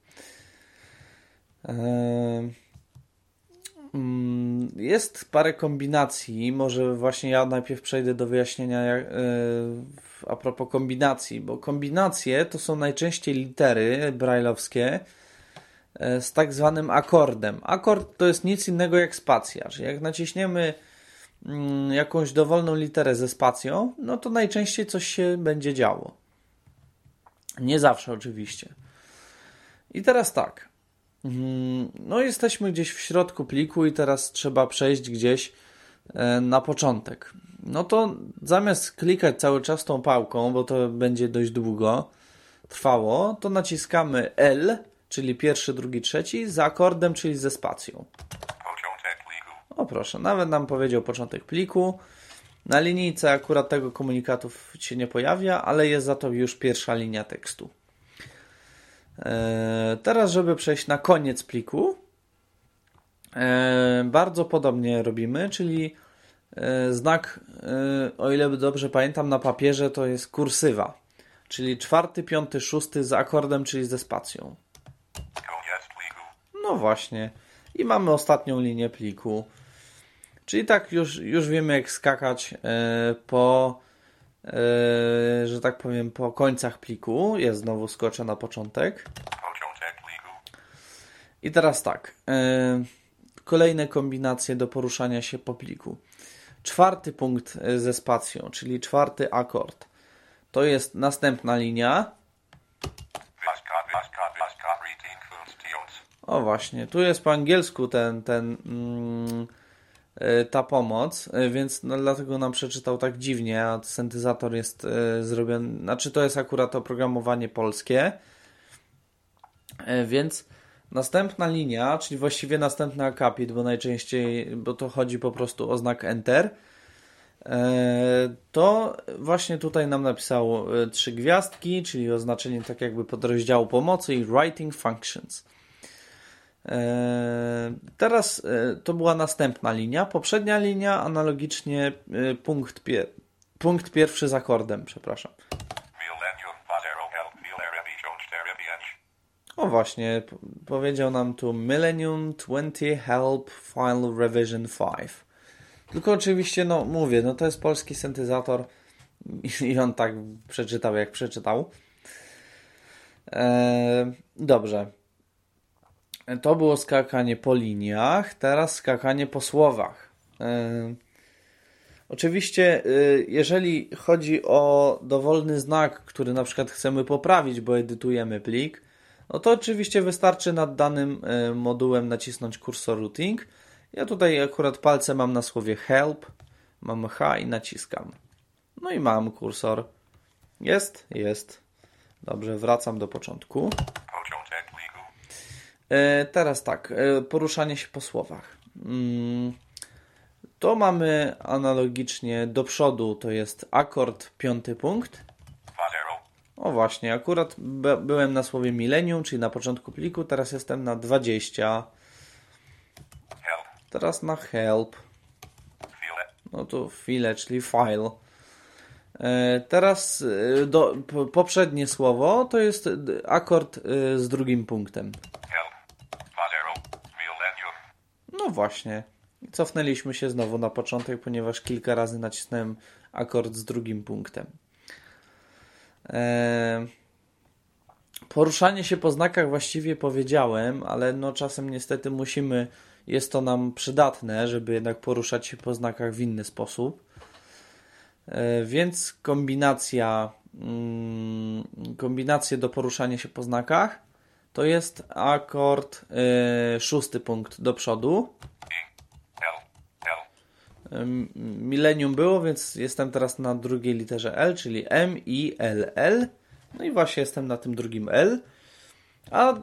E, mm, jest parę kombinacji. Może właśnie ja najpierw przejdę do wyjaśnienia e, a propos kombinacji, bo kombinacje to są najczęściej litery brajlowskie z tak zwanym akordem. Akord to jest nic innego jak spacja, czyli jak naciśniemy mm, jakąś dowolną literę ze spacją, no to najczęściej coś się będzie działo. Nie zawsze oczywiście. I teraz tak. Mm, no, jesteśmy gdzieś w środku pliku i teraz trzeba przejść gdzieś e, na początek. No to zamiast klikać cały czas tą pałką, bo to będzie dość długo trwało, to naciskamy L, czyli pierwszy, drugi, trzeci, z akordem, czyli ze spacją. O proszę, nawet nam powiedział początek pliku. Na linijce akurat tego komunikatu się nie pojawia, ale jest za to już pierwsza linia tekstu. E, teraz, żeby przejść na koniec pliku, e, bardzo podobnie robimy, czyli e, znak, o ile dobrze pamiętam, na papierze to jest kursywa, czyli czwarty, piąty, szósty z akordem, czyli ze spacją. No właśnie. I mamy ostatnią linię pliku. Czyli tak już, już wiemy jak skakać po, że tak powiem, po końcach pliku. Ja znowu skoczę na początek. I teraz tak. E, kolejne kombinacje do poruszania się po pliku. Czwarty punkt ze spacją, czyli czwarty akord. To jest następna linia. O właśnie, tu jest po angielsku ten, ten mm, E, ta pomoc, e, więc no, dlatego nam przeczytał tak dziwnie, a syntezator jest e, zrobiony, znaczy to jest akurat oprogramowanie polskie, więc następna linia, czyli właściwie następny akapit, bo najczęściej, bo to chodzi po prostu o znak Enter, to właśnie tutaj nam napisało trzy gwiazdki, czyli oznaczenie tak jakby podrozdziału pomocy i writing functions. E, teraz e, to była następna linia. Poprzednia linia analogicznie e, punkt, pie punkt pierwszy z akordem, przepraszam. O właśnie, powiedział nam tu Millennium 20 Help Final Revision 5. Tylko oczywiście, no mówię, no to jest polski syntezator i on tak przeczytał, jak przeczytał. Eee, dobrze. To było skakanie po liniach, teraz skakanie po słowach. Yy, oczywiście, yy, jeżeli chodzi o dowolny znak, który na przykład chcemy poprawić, bo edytujemy plik, no to oczywiście wystarczy nad danym yy, modułem nacisnąć kursor routing. Ja tutaj akurat palce mam na słowie help, mam H i naciskam. No i mam kursor. Jest? Jest. Dobrze, wracam do początku. E, teraz tak, e, poruszanie się po słowach. Mm, to mamy analogicznie do przodu, to jest akord piąty punkt. O właśnie, akurat byłem na słowie milenium, czyli na początku pliku, teraz jestem na 20. Help. Teraz na help. No to file, czyli file. E, Teraz do, po- poprzednie słowo to jest akord z drugim punktem. Help. Fazero. Millennium. Właśnie. Cofnęliśmy się znowu na początek, ponieważ kilka razy nacisnąłem akord z drugim punktem. Eee, poruszanie się po znakach właściwie powiedziałem, ale no czasem niestety musimy, jest to nam przydatne, żeby jednak poruszać się po znakach w inny sposób. E, Więc kombinacja, mm, kombinacje do poruszania się po znakach to jest akord e, szósty punkt do przodu. Millennium było, więc jestem teraz na drugiej literze L, czyli M, I, L, L. No i właśnie jestem na tym drugim L. A y,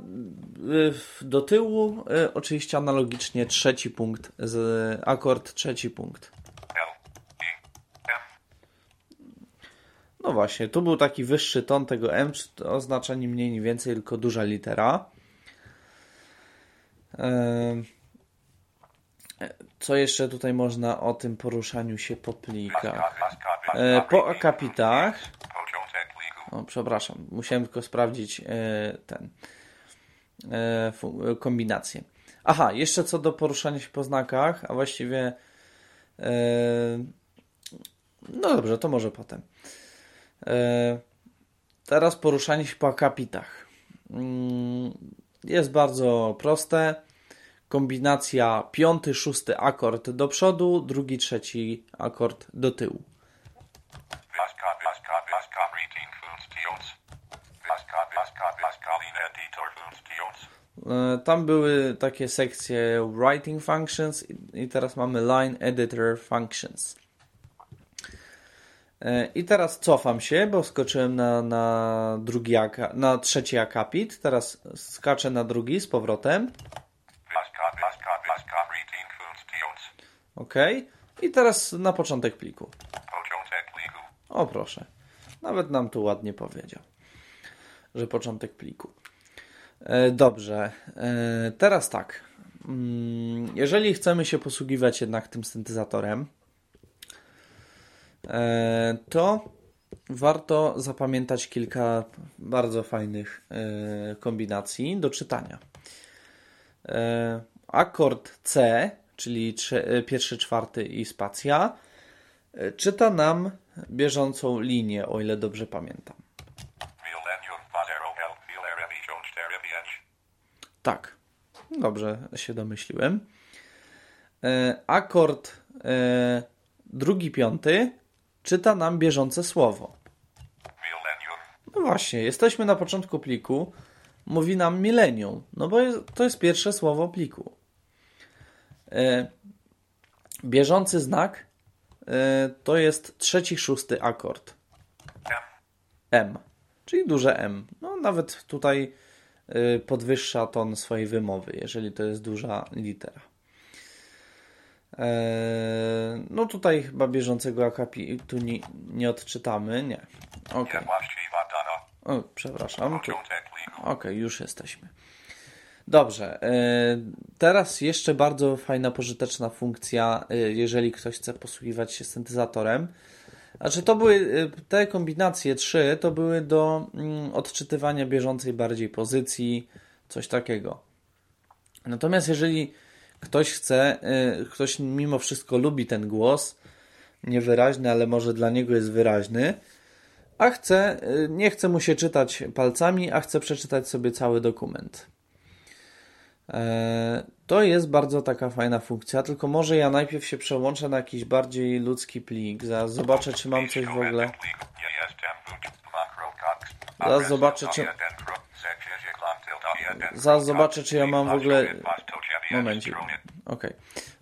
do tyłu y, oczywiście analogicznie trzeci punkt, z akord trzeci punkt. L. E. M. No właśnie, tu był taki wyższy ton tego M, to oznacza ni mniej, ni więcej, tylko duża litera. Co jeszcze tutaj można o tym poruszaniu się po plikach? E, Po akapitach, o, przepraszam, musiałem tylko sprawdzić e, ten e, kombinację. Aha, jeszcze co do poruszania się po znakach, a właściwie no dobrze, to może potem. E, Teraz poruszanie się po akapitach. Mm, Jest bardzo proste. Kombinacja piąty, szósty akord do przodu, drugi, trzeci akord do tyłu. E, Tam były takie sekcje Writing Functions i teraz mamy Line Editor Functions. E, I teraz cofam się, bo skoczyłem na, na, drugi na trzeci akapit. Teraz skaczę na drugi z powrotem. OK. I teraz na początek pliku. O proszę. Nawet nam tu ładnie powiedział, że początek pliku. E, Dobrze. E, Teraz tak. Mm, Jeżeli chcemy się posługiwać jednak tym syntezatorem, to warto zapamiętać kilka bardzo fajnych e, kombinacji do czytania. E, Akord C, czyli e, pierwszy, czwarty i spacja, e, czyta nam bieżącą linię, o ile dobrze pamiętam. Tak, dobrze się domyśliłem. E, akord e, drugi, piąty czyta nam bieżące słowo. No właśnie, jesteśmy na początku pliku. Mówi nam milenium, no bo to jest pierwsze słowo pliku. E, bieżący znak e, to jest trzeci, szósty akord. M. Czyli duże M. No nawet tutaj y, podwyższa ton swojej wymowy, jeżeli to jest duża litera. Eee, No tutaj chyba bieżącego akapitu nie, nie odczytamy, nie. Ok, Niewłaściwa dana. o, przepraszam. Tu, już jesteśmy. Dobrze. e, Teraz jeszcze bardzo fajna, pożyteczna funkcja, e, jeżeli ktoś chce posługiwać się syntezatorem. Znaczy, to były e, te kombinacje trzy, to były do mm, odczytywania bieżącej bardziej pozycji, coś takiego. Natomiast jeżeli ktoś chce, e, ktoś mimo wszystko lubi ten głos, niewyraźny, ale może dla niego jest wyraźny, a chce, y, nie chce mu się czytać palcami, a chce przeczytać sobie cały dokument. E, To jest bardzo taka fajna funkcja, tylko może ja najpierw się przełączę na jakiś bardziej ludzki plik. Zaraz zobaczę, czy mam coś w ogóle. Zaraz zobaczę, czy- Zaraz zobaczę, czy ja mam w ogóle. Momencik. Okej.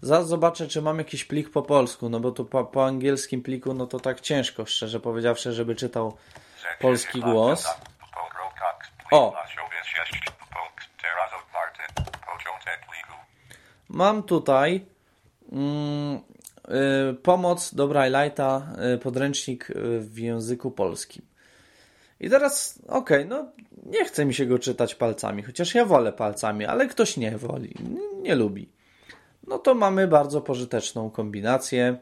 Zaraz zobaczę, czy mam jakiś plik po polsku, no bo tu po, po angielskim pliku, no to tak ciężko, szczerze powiedziawszy, żeby czytał polski głos. O. Mam tutaj mm, y, pomoc do Braille'a, y, podręcznik y, w języku polskim. I teraz, okej, okay, no nie chce mi się go czytać palcami, chociaż ja wolę palcami, ale ktoś nie woli, nie, lubi. No to mamy bardzo pożyteczną kombinację.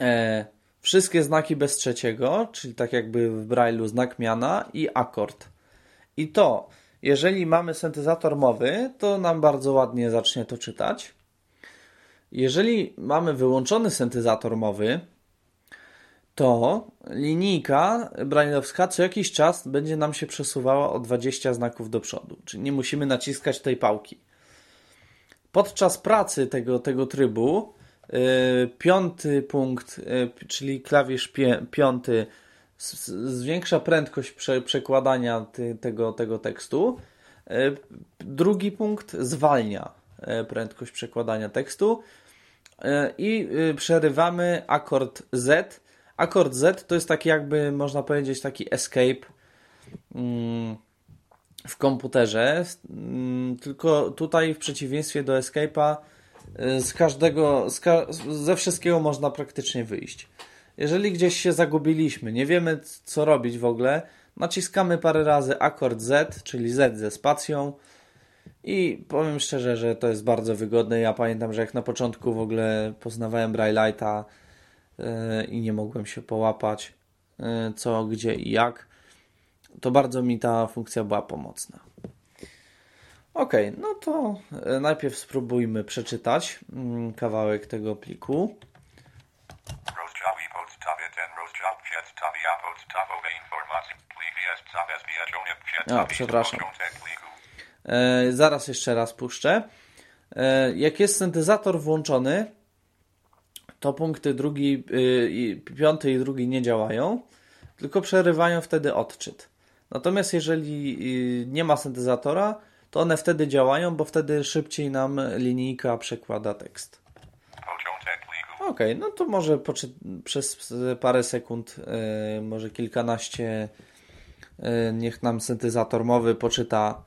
E, wszystkie znaki bez trzeciego, czyli tak jakby w Braille'u znak miana i akord. I to, jeżeli mamy syntezator mowy, to nam bardzo ładnie zacznie to czytać. Jeżeli mamy wyłączony syntezator mowy, to linijka brailleowska co jakiś czas będzie nam się przesuwała o 20 znaków do przodu, czyli nie musimy naciskać tej pałki. Podczas pracy tego, tego trybu yy, piąty punkt, yy, czyli klawisz piąty zwiększa prędkość prze, przekładania tego, tego tekstu. Yy, drugi punkt zwalnia yy, prędkość przekładania tekstu yy, i yy, przerywamy akord Z Akord Z to jest taki jakby, można powiedzieć, taki escape mm, w komputerze, mm, tylko tutaj w przeciwieństwie do escape'a y, z każdego, z ka ze wszystkiego można praktycznie wyjść. Jeżeli gdzieś się zagubiliśmy, nie wiemy co robić w ogóle, naciskamy parę razy akord Z, czyli Z ze spacją i powiem szczerze, że to jest bardzo wygodne. Ja pamiętam, że jak na początku w ogóle poznawałem Braille'a, i nie mogłem się połapać e, co, gdzie i jak, to bardzo mi ta funkcja była pomocna. Ok, no to e, najpierw spróbujmy przeczytać mm, kawałek tego pliku. O, przepraszam. zaraz jeszcze raz puszczę. jak jest syntezator włączony, to punkty drugi, yy, piąty i drugi nie działają, tylko przerywają wtedy odczyt. Natomiast jeżeli yy, nie ma syntezatora, to one wtedy działają, bo wtedy szybciej nam linijka przekłada tekst. Ok, no to może przez parę sekund, yy, może kilkanaście, yy, niech nam syntezator mowy poczyta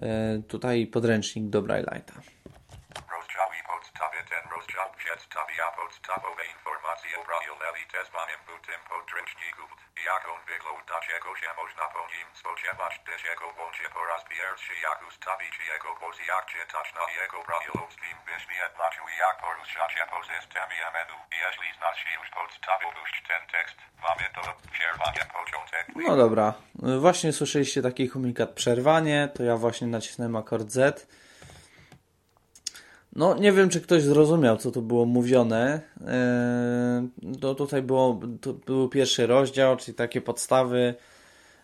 yy, tutaj podręcznik do Braille'a. podstawowe informacje podręczników. Jaką wyglądać się można po nim spodziewać też jego po raz pierwszy jak ustawić jego jak czytać na jego wyświetlaczu i jak się po systemie menu. Jeśli znasz już ten tekst, mamy do przerwania początek. No dobra, właśnie słyszeliście taki komunikat przerwanie, to ja właśnie nacisnąłem akord Z. No, nie wiem, czy ktoś zrozumiał, co tu było mówione. To tutaj było, to był pierwszy rozdział, czyli takie podstawy,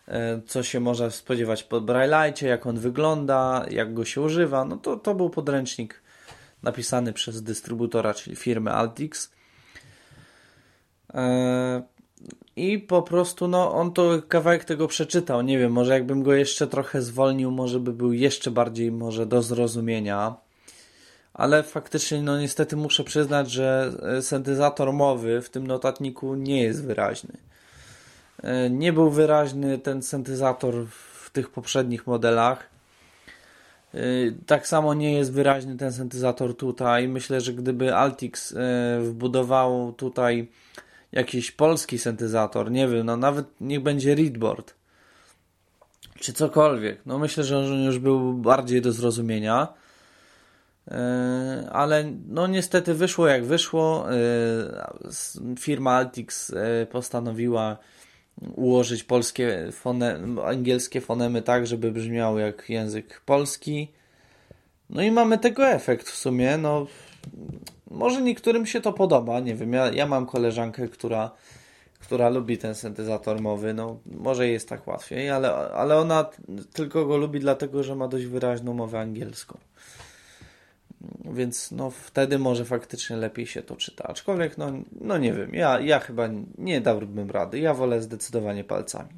e, co się można spodziewać po Braille'cie, jak on wygląda, jak go się używa. No to, to był podręcznik napisany przez dystrybutora, czyli firmę Altix. Eee, I po prostu, no, on to kawałek tego przeczytał. Nie wiem, może jakbym go jeszcze trochę zwolnił, może by był jeszcze bardziej może do zrozumienia ale faktycznie, no niestety muszę przyznać, że e, syntezator mowy w tym notatniku nie jest wyraźny. E, nie był wyraźny ten syntezator w tych poprzednich modelach. E, tak samo nie jest wyraźny ten syntezator tutaj. Myślę, że gdyby Altix wbudował tutaj jakiś polski syntezator, nie wiem, no nawet niech będzie readboard, czy cokolwiek, no myślę, że on już był bardziej do zrozumienia ale no niestety wyszło jak wyszło. E, firma Altix e, postanowiła ułożyć polskie angielskie fonemy tak, żeby brzmiały jak język polski. No i mamy tego efekt w sumie. No, może niektórym się to podoba, nie wiem. Ja, ja mam koleżankę, która, która lubi ten syntezator mowy. No, może jest tak łatwiej, ale, ale ona tylko go lubi dlatego, że ma dość wyraźną mowę angielską. Więc no wtedy może faktycznie lepiej się to czyta. Aczkolwiek no, no nie wiem, ja, ja chyba nie dałbym rady. Ja wolę zdecydowanie palcami.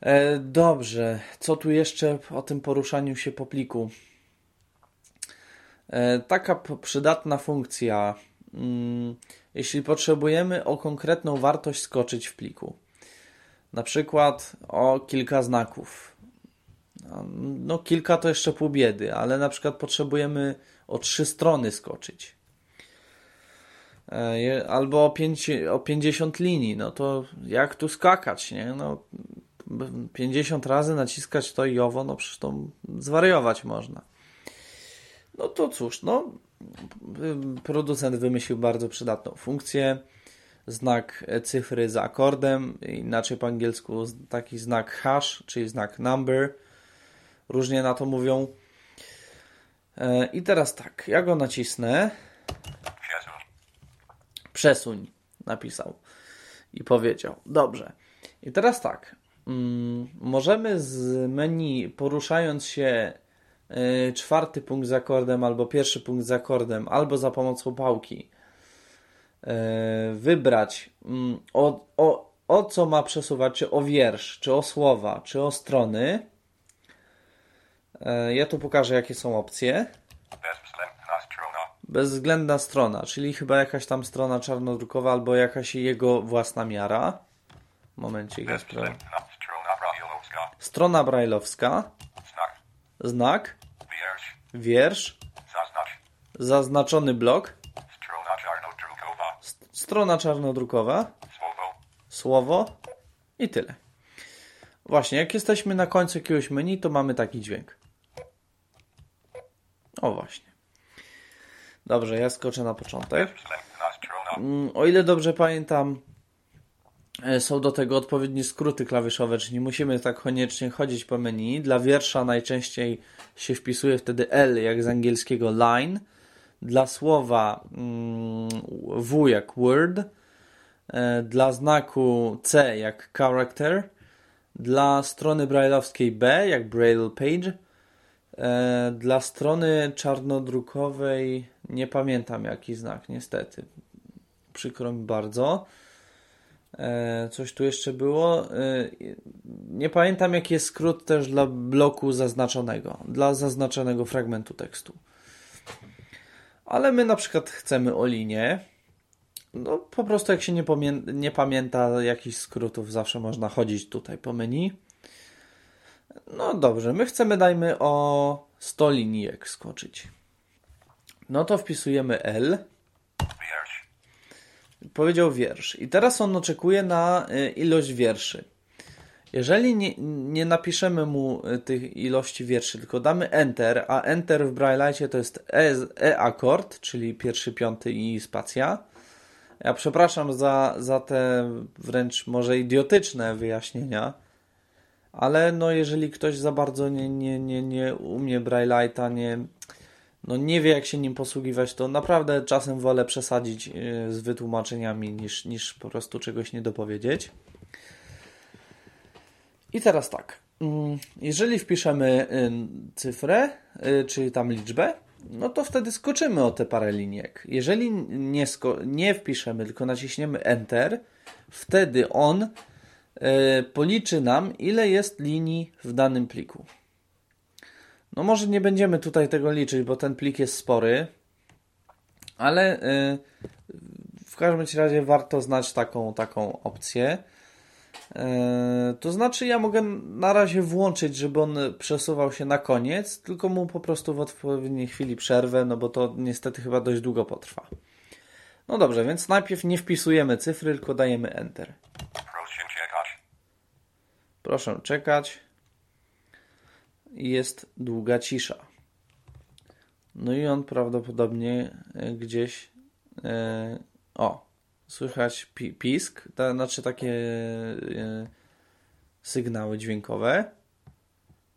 E, dobrze, co tu jeszcze o tym poruszaniu się po pliku? E, taka przydatna funkcja, mm, jeśli potrzebujemy o konkretną wartość skoczyć w pliku. Na przykład o kilka znaków no kilka to jeszcze pół biedy, ale na przykład potrzebujemy o trzy strony skoczyć. E, Albo o, 5, o 50 linii, no to jak tu skakać, nie? No, b- 50 razy naciskać to i owo, no przecież to zwariować można. No to cóż, no producent wymyślił bardzo przydatną funkcję. Znak cyfry za akordem, inaczej po angielsku taki znak hash, czyli znak number. Różnie na to mówią. E, I teraz tak, ja go nacisnę. Przesuń. Napisał i powiedział. Dobrze. I teraz tak. Mm, możemy z menu, poruszając się y, czwarty punkt z akordem, albo pierwszy punkt z akordem, albo za pomocą pałki, y, wybrać mm, o, o, o co ma przesuwać, czy o wiersz, czy o słowa, czy o strony. Y, ja tu pokażę, jakie są opcje. Bezwzględna strona. Bezwzględna strona, czyli chyba jakaś tam strona czarnodrukowa albo jakaś jego własna miara. Momencik, ja sprawdzę. Bezwzględna strona brajlowska. Strona brajlowska, Znak. znak, Wiersz. wiersz, Zaznacz. zaznaczony blok, Strona czarnodrukowa. strona czarnodrukowa, Słowo. słowo i tyle. Właśnie, jak jesteśmy na końcu jakiegoś menu, to mamy taki dźwięk. O właśnie. Dobrze, ja skoczę na początek. Mm, O ile dobrze pamiętam, e, są do tego odpowiednie skróty klawiszowe, czyli nie musimy tak koniecznie chodzić po menu. Dla wiersza najczęściej się wpisuje wtedy L, jak z angielskiego line. Dla słowa mm, W jak word. E, Dla znaku C jak character. Dla strony brailleowskiej B jak braille page. E, Dla strony czarnodrukowej nie pamiętam jaki znak, niestety. Przykro mi bardzo. E, Coś tu jeszcze było. E, Nie pamiętam jaki jest skrót też dla bloku zaznaczonego, dla zaznaczonego fragmentu tekstu. Ale my na przykład chcemy o linię. No po prostu jak się nie, nie pamięta jakichś skrótów, zawsze można chodzić tutaj po menu. No dobrze, my chcemy dajmy o 100 linijek skoczyć. No to wpisujemy L. Wiersz. Powiedział wiersz. I teraz on oczekuje na y, ilość wierszy. Jeżeli nie, nie napiszemy mu y, tych ilości wierszy, tylko damy Enter, a Enter w Braille'cie to jest E, e akord, czyli pierwszy, piąty i spacja. Ja przepraszam za, za te wręcz może idiotyczne wyjaśnienia, ale no jeżeli ktoś za bardzo nie, nie, nie, nie umie Braille'ita, nie, no nie wie jak się nim posługiwać, to naprawdę czasem wolę przesadzić y, z wytłumaczeniami niż, niż po prostu czegoś nie dopowiedzieć. I teraz tak. mm, Jeżeli wpiszemy y, cyfrę, y, czyli tam liczbę, no to wtedy skoczymy o te parę linijek. Jeżeli nie, nie wpiszemy, tylko naciśniemy Enter, wtedy on policzy nam, ile jest linii w danym pliku. No może nie będziemy tutaj tego liczyć, bo ten plik jest spory, ale y, w każdym razie warto znać taką, taką opcję. Y, To znaczy ja mogę na razie włączyć, żeby on przesuwał się na koniec, tylko mu po prostu w odpowiedniej chwili przerwę, no bo to niestety chyba dość długo potrwa. No dobrze, więc najpierw nie wpisujemy cyfry, tylko dajemy Enter. Proszę czekać. Jest długa cisza. No i on prawdopodobnie e, gdzieś. E, o, słychać pi pisk, to znaczy takie e, sygnały dźwiękowe.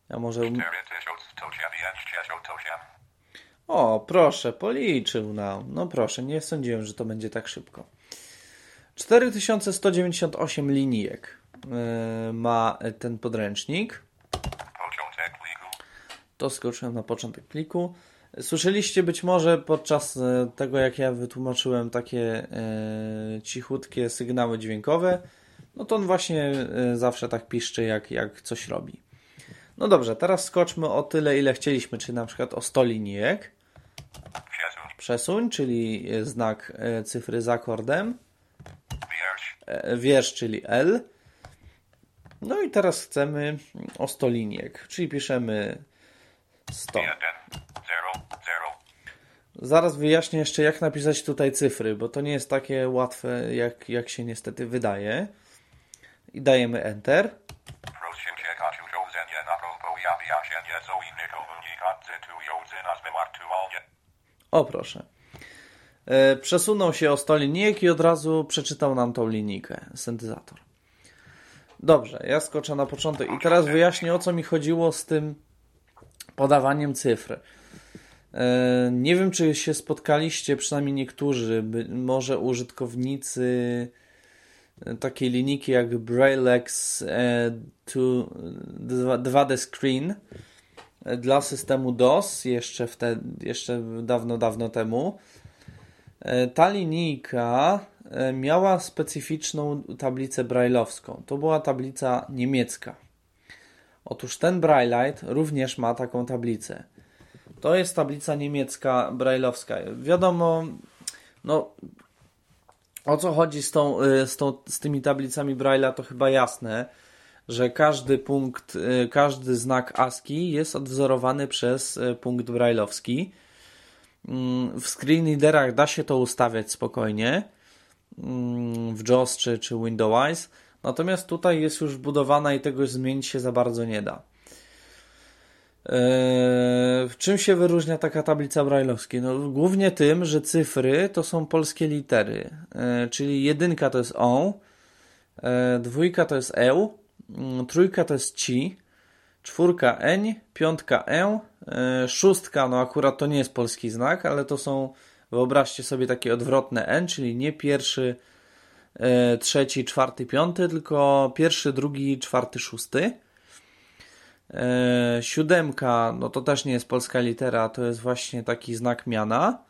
Ja może. um- 4198. O, proszę, policzył nam. No proszę, nie sądziłem, że to będzie tak szybko. 4198 linijek ma ten podręcznik. To skoczyłem na początek pliku. Słyszeliście być może podczas e, tego, jak ja wytłumaczyłem takie e, cichutkie sygnały dźwiękowe, no to on właśnie e, zawsze tak piszczy, jak, jak coś robi. No dobrze, teraz skoczmy o tyle, ile chcieliśmy, czyli na przykład o 100 linijek. Przesuń. Czyli e, znak e, cyfry z akordem. E, wiersz, czyli L. No i teraz chcemy o 100 linijek, czyli piszemy 100. 1. 0. 0. zaraz wyjaśnię jeszcze, jak napisać tutaj cyfry, bo to nie jest takie łatwe, jak, jak się niestety wydaje. I dajemy Enter. O proszę. E, przesunął się o 100 linijek i od razu przeczytał nam tą linijkę, syntezator. Dobrze, ja skoczę na początek i teraz wyjaśnię o co mi chodziło z tym podawaniem cyfr. E, nie wiem, czy się spotkaliście, przynajmniej niektórzy, może użytkownicy takiej linijki jak Braillex e, 2D Screen dla systemu DOS jeszcze, wtedy, jeszcze dawno, dawno temu. E, ta linijka e, miała specyficzną tablicę brailleowską. To była tablica niemiecka. Otóż ten Braillite również ma taką tablicę. To jest tablica niemiecka brailleowska. Wiadomo, no, o co chodzi z, tą, e, z, tą, z tymi tablicami Braille'a, to chyba jasne, że każdy punkt, każdy znak ASCII jest odwzorowany przez punkt brailleowski. Mm, w screen readerach da się to ustawiać spokojnie w JAWS czy, czy Windows, natomiast tutaj jest już wbudowana i tego zmienić się za bardzo nie da. Eee, czym się wyróżnia taka tablica brajlowska? No, głównie tym, że cyfry to są polskie litery, eee, czyli jedynka to jest O, eee, dwójka to jest E, mm, trójka to jest CI, czwórka N, piątka E, e, szóstka, no akurat to nie jest polski znak, ale to są, wyobraźcie sobie takie odwrotne N, czyli nie pierwszy, e, trzeci, czwarty, piąty, tylko pierwszy, drugi, czwarty, szósty. E, siódemka, no to też nie jest polska litera, to jest właśnie taki znak miana.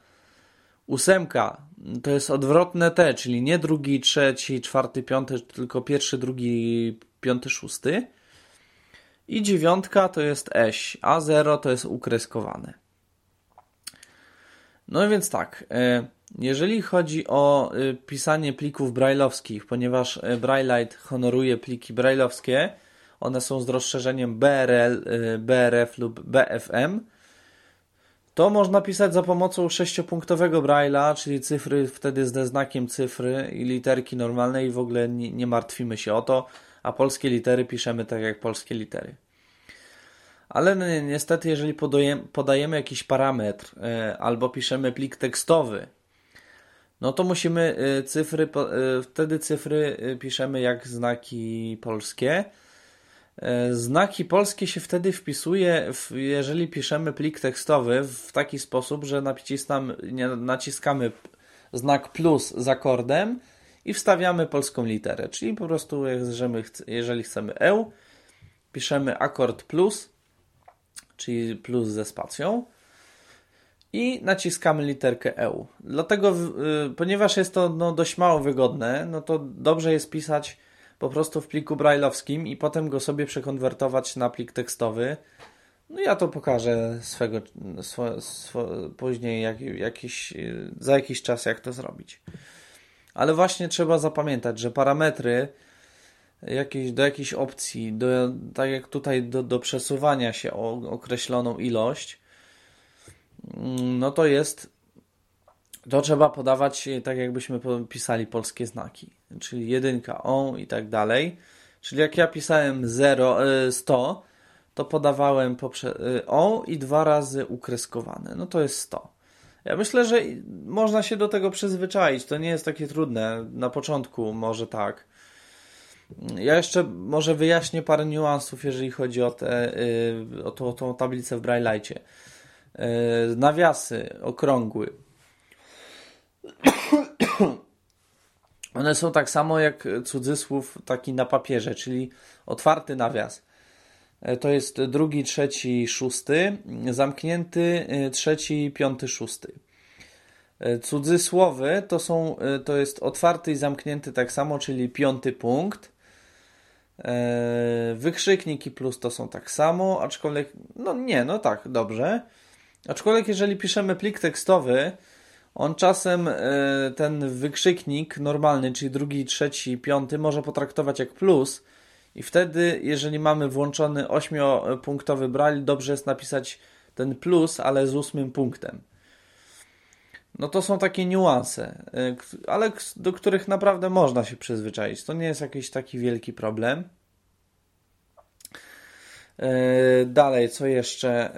Ósemka to jest odwrotne T, czyli nie drugi, trzeci, czwarty, piąty, tylko pierwszy, drugi, piąty, szósty. I dziewiątka to jest eś, a 0 to jest ukreskowane. No więc tak, e, jeżeli chodzi o e, pisanie plików brailleowskich, ponieważ e, Braillite honoruje pliki brailleowskie, one są z rozszerzeniem BRL, BRF lub BFM, to można pisać za pomocą sześciopunktowego Braille'a, czyli cyfry wtedy ze znakiem cyfry i literki normalne i w ogóle nie martwimy się o to a polskie litery piszemy tak jak polskie litery. Ale niestety, jeżeli podajemy, jakiś parametr e, albo piszemy plik tekstowy, no to musimy e, cyfry, e, wtedy cyfry piszemy jak znaki polskie. Znaki polskie się wtedy wpisuje, jeżeli piszemy plik tekstowy w taki sposób, że naciskamy znak plus z akordem i wstawiamy polską literę, czyli po prostu jeżeli chcemy E, piszemy akord plus, czyli plus ze spacją i naciskamy literkę E. Dlatego, y, ponieważ jest to no, dość mało wygodne, no to dobrze jest pisać po prostu w pliku brailleowskim i potem go sobie przekonwertować na plik tekstowy. No ja to pokażę swego, później jak, jakiś, za jakiś czas, jak to zrobić. Ale właśnie trzeba zapamiętać, że parametry jakieś, do jakiejś opcji, do, tak jak tutaj do, do przesuwania się o określoną ilość, mm, no to jest, to trzeba podawać tak jakbyśmy pisali polskie znaki, czyli jedynka, o i tak dalej. Czyli jak ja pisałem 0, 100, e, to podawałem e, o i dwa razy ukreskowane. No to jest 100. Ja myślę, że można się do tego przyzwyczaić. To nie jest takie trudne. Na początku może tak. Ja jeszcze może wyjaśnię parę niuansów, jeżeli chodzi o, te, y, o, to, o tą tablicę w Braille'cie. Y, nawiasy okrągły. One są tak samo jak cudzysłów taki na papierze, czyli otwarty nawias E, to jest drugi, trzeci, szósty, zamknięty trzeci, piąty, szósty. Cudzysłowy to, są, to jest otwarty i zamknięty tak samo, czyli piąty punkt. Wykrzykniki plus to są tak samo, aczkolwiek, no nie, no tak, dobrze. Aczkolwiek jeżeli piszemy plik tekstowy, on czasem ten wykrzyknik normalny, czyli drugi, trzeci, piąty, może potraktować jak plus, i wtedy, jeżeli mamy włączony ośmiopunktowy braille, dobrze jest napisać ten plus, ale z ósmym punktem. No to są takie niuanse, ale do których naprawdę można się przyzwyczaić. To nie jest jakiś taki wielki problem. Dalej, co jeszcze?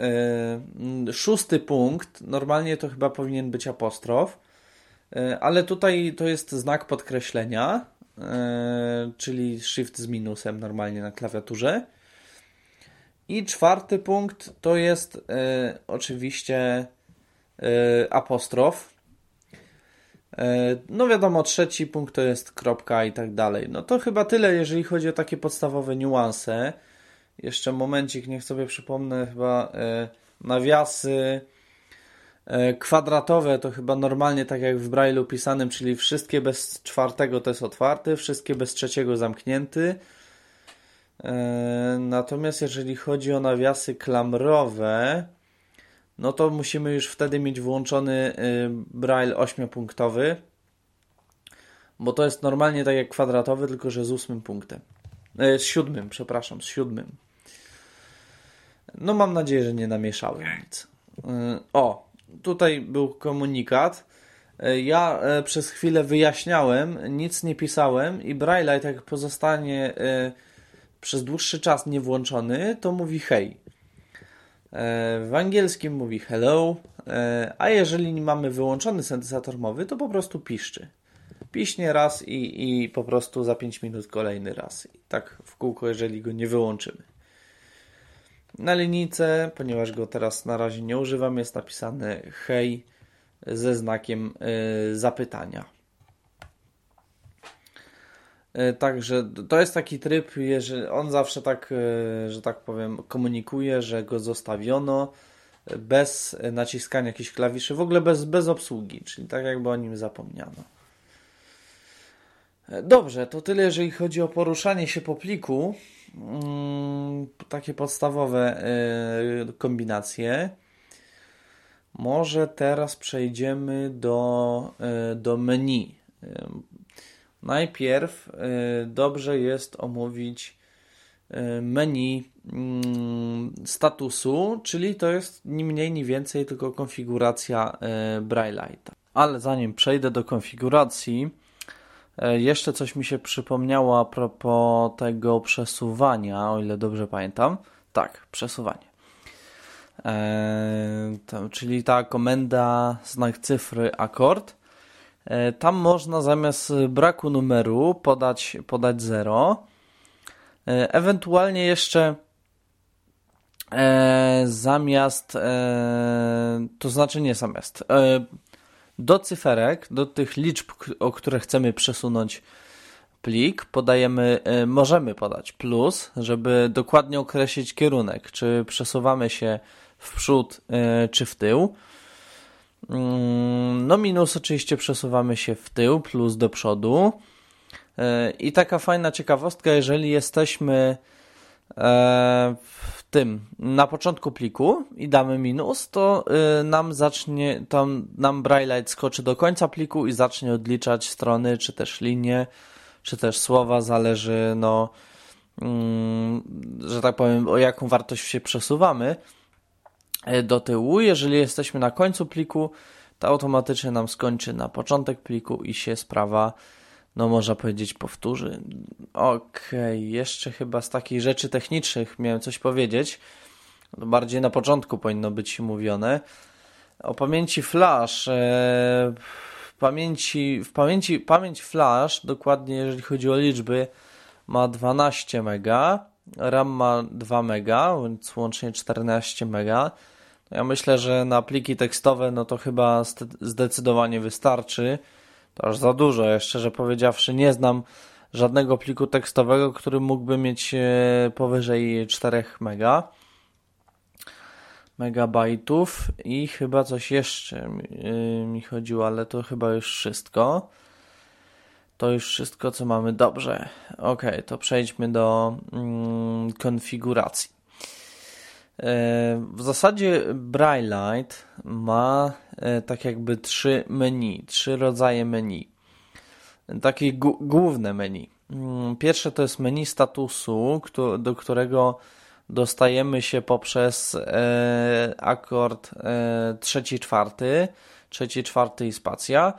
Szósty punkt. Normalnie to chyba powinien być apostrof, ale tutaj to jest znak podkreślenia, czyli shift z minusem normalnie na klawiaturze. I czwarty punkt to jest oczywiście apostrof. E, no wiadomo, trzeci punkt to jest kropka i tak dalej. No to chyba tyle, jeżeli chodzi o takie podstawowe niuanse. Jeszcze momencik, niech sobie przypomnę, chyba e, nawiasy e, kwadratowe to chyba normalnie tak jak w Braille'u pisanym, czyli wszystkie bez czwartego to jest otwarty, wszystkie bez trzeciego zamknięty. Natomiast jeżeli chodzi o nawiasy klamrowe, no to musimy już wtedy mieć włączony y, braille 8-punktowy, bo to jest normalnie tak jak kwadratowy, tylko że z ósmym punktem. E, z siódmym, przepraszam, z siódmym. No mam nadzieję, że nie namieszałem nic. E, o, tutaj był komunikat. Ja przez chwilę wyjaśniałem, nic nie pisałem i Braille tak pozostanie przez dłuższy czas nie włączony, to mówi hej. E, w angielskim mówi hello, e, a jeżeli mamy wyłączony syntezator mowy, to po prostu piszczy. Piśnie raz i, i po prostu za 5 minut kolejny raz. I tak w kółko, jeżeli go nie wyłączymy. Na linijce, ponieważ go teraz na razie nie używam, jest napisane hej ze znakiem y, zapytania. E, także to jest taki tryb, że on zawsze tak, e, że tak powiem, komunikuje, że go zostawiono bez naciskania jakichś klawiszy, w ogóle bez, bez obsługi, czyli tak jakby o nim zapomniano. E, dobrze, to tyle, jeżeli chodzi o poruszanie się po pliku. Mm, takie podstawowe kombinacje. Może teraz przejdziemy do, do menu Najpierw y, dobrze jest omówić y, menu mm, statusu, czyli to jest ni mniej, ni więcej tylko konfiguracja y, Braille'a. Ale zanim przejdę do konfiguracji, jeszcze coś mi się przypomniało a propos tego przesuwania, o ile dobrze pamiętam. Tak, przesuwanie. Eee, to, czyli ta komenda znak cyfry akord tam można zamiast braku numeru podać, podać 0. E, ewentualnie jeszcze e, zamiast, e, to znaczy nie zamiast, e, do cyferek, do tych liczb, o które chcemy przesunąć plik, podajemy, e, możemy podać plus, żeby dokładnie określić kierunek, czy przesuwamy się w przód, czy w tył. Mm, no minus oczywiście przesuwamy się w tył, plus do przodu. E, I taka fajna ciekawostka, jeżeli jesteśmy e, w tym, na początku pliku i damy minus, to e, nam zacznie, tam nam Braille skoczy do końca pliku i zacznie odliczać strony, czy też linie, czy też słowa, zależy, no, mm, że tak powiem, o jaką wartość się przesuwamy. E, do tyłu. Jeżeli jesteśmy na końcu pliku, to automatycznie nam skończy na początek pliku i się sprawa, no można powiedzieć, powtórzy. Okej, okay. jeszcze chyba z takich rzeczy technicznych miałem coś powiedzieć. Bardziej na początku powinno być mówione. O pamięci flash. E, w pamięci, w pamięci, pamięć flash, dokładnie jeżeli chodzi o liczby, ma 12 MB, RAM ma 2 MB, więc łącznie 14 MB. Ja myślę, że na pliki tekstowe no to chyba zdecydowanie wystarczy. To aż za dużo. Ja szczerze powiedziawszy nie znam żadnego pliku tekstowego, który mógłby mieć e, powyżej 4 mega megabajtów i chyba coś jeszcze mi chodziło, ale to chyba już wszystko. To już wszystko, co mamy. Dobrze. Ok, to przejdźmy do mm, konfiguracji. E, w zasadzie Braillite ma e, tak jakby trzy menu, trzy rodzaje menu. Takie główne menu. Mm, pierwsze to jest menu statusu, do którego dostajemy się poprzez e, akord trzeci, czwarty, trzeci, czwarty i spacja.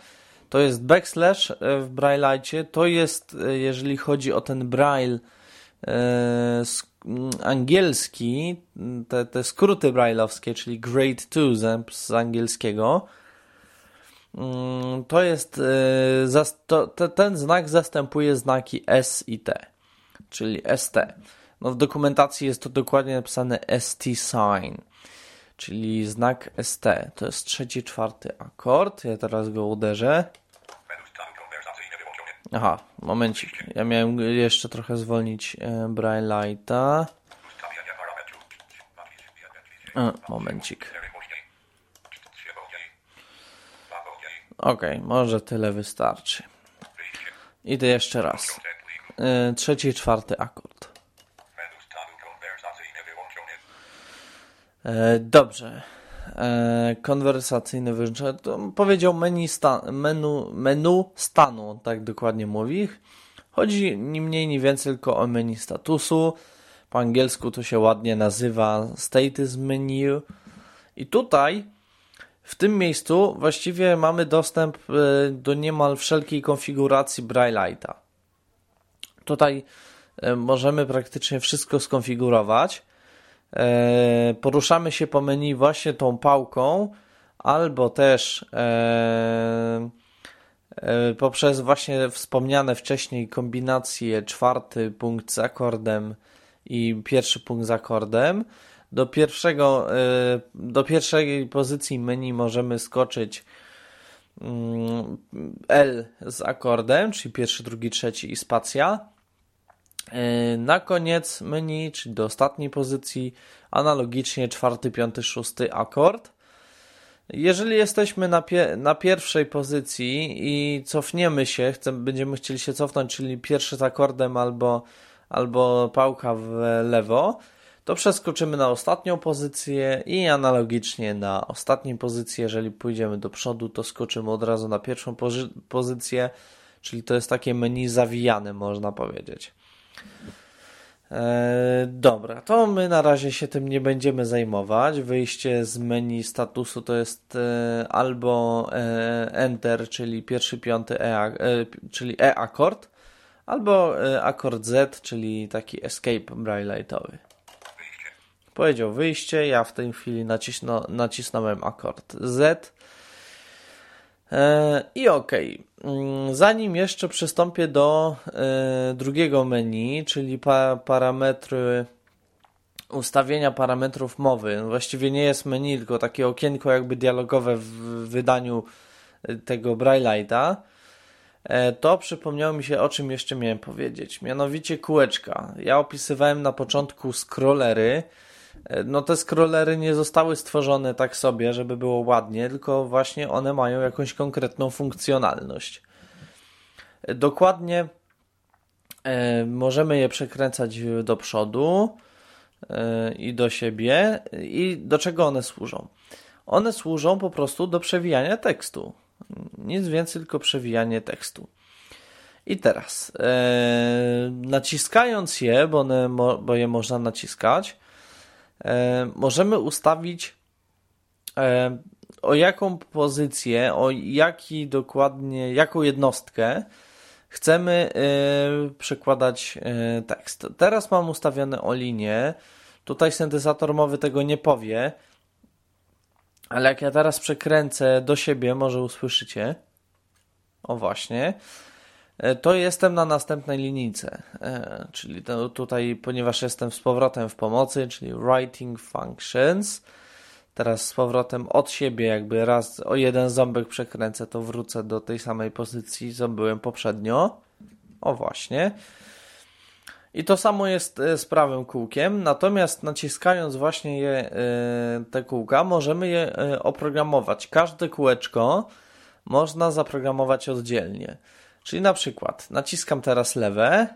To jest backslash w Braille'cie. To jest, jeżeli chodzi o ten Braille angielski, te, te skróty braille'owskie, czyli Grade 2 z, angielskiego, mm, to jest to, ten znak zastępuje znaki S i T, czyli ST. No w dokumentacji jest to dokładnie napisane ST sign, czyli znak ST. To jest trzeci, czwarty akord. Ja teraz go uderzę. Aha, momencik. Ja miałem jeszcze trochę zwolnić e, Braille Lighta. Momencik. Ok, może tyle wystarczy. Idę jeszcze raz. E, trzeci czwarty akord. E, dobrze. E, konwersacyjny wyłączenie. Powiedział menu, sta, menu, menu stanu, tak dokładnie mówi. Chodzi ni mniej, ni więcej tylko o menu statusu. Po angielsku to się ładnie nazywa status menu. I tutaj w tym miejscu właściwie mamy dostęp e, do niemal wszelkiej konfiguracji Braille'a. Tutaj możemy praktycznie wszystko skonfigurować. E, poruszamy się po menu właśnie tą pałką, albo też e, e, poprzez właśnie wspomniane wcześniej kombinacje czwarty punkt z akordem i pierwszy punkt z akordem. Do, pierwszego, do pierwszej pozycji menu możemy skoczyć mm, L z akordem, czyli pierwszy, drugi, trzeci i spacja. E, na koniec menu, czyli do ostatniej pozycji, analogicznie czwarty, piąty, szósty akord. Jeżeli jesteśmy na, pie na pierwszej pozycji i cofniemy się, chcemy, będziemy chcieli się cofnąć, czyli pierwszy z akordem albo, albo pałka w lewo, to przeskoczymy na ostatnią pozycję i analogicznie na ostatniej pozycji, jeżeli pójdziemy do przodu, to skoczymy od razu na pierwszą pozycję, czyli to jest takie menu zawijane, można powiedzieć. E, dobra, to my na razie się tym nie będziemy zajmować. Wyjście z menu statusu to jest e, albo e, Enter, czyli pierwszy, piąty E, czyli E akord, albo akord Z, czyli taki Escape Braille'owy. Powiedział wyjście, ja w tej chwili nacisno, nacisnąłem akord Z E, I ok. Mm, zanim jeszcze przystąpię do e, drugiego menu, czyli parametry ustawienia parametrów mowy. Właściwie nie jest menu, tylko takie okienko jakby dialogowe w wydaniu e, tego Braille'a. To przypomniało mi się o czym jeszcze miałem powiedzieć. Mianowicie kółeczka. Ja opisywałem na początku scrollery, E, no te scrollery nie zostały stworzone tak sobie, żeby było ładnie, tylko właśnie one mają jakąś konkretną funkcjonalność. E, dokładnie e, możemy je przekręcać do przodu i do siebie. I do czego one służą? One służą po prostu do przewijania tekstu. Nic więcej, tylko przewijanie tekstu. I teraz, naciskając je, bo, one, bo je można naciskać, E, możemy ustawić e, o jaką pozycję, o jaki dokładnie, jaką jednostkę chcemy e, przekładać tekst. Teraz mam ustawione o linię. Tutaj syntezator mowy tego nie powie, ale jak ja teraz przekręcę do siebie, może usłyszycie. O właśnie. E, to jestem na następnej linijce, e, czyli tutaj, ponieważ jestem z powrotem w pomocy, czyli writing functions, teraz z powrotem od siebie jakby raz o jeden ząbek przekręcę, to wrócę do tej samej pozycji, co byłem poprzednio. O właśnie. I to samo jest e, z prawym kółkiem, natomiast naciskając właśnie je, te kółka, możemy je oprogramować. Każde kółeczko można zaprogramować oddzielnie. Czyli na przykład naciskam teraz lewe.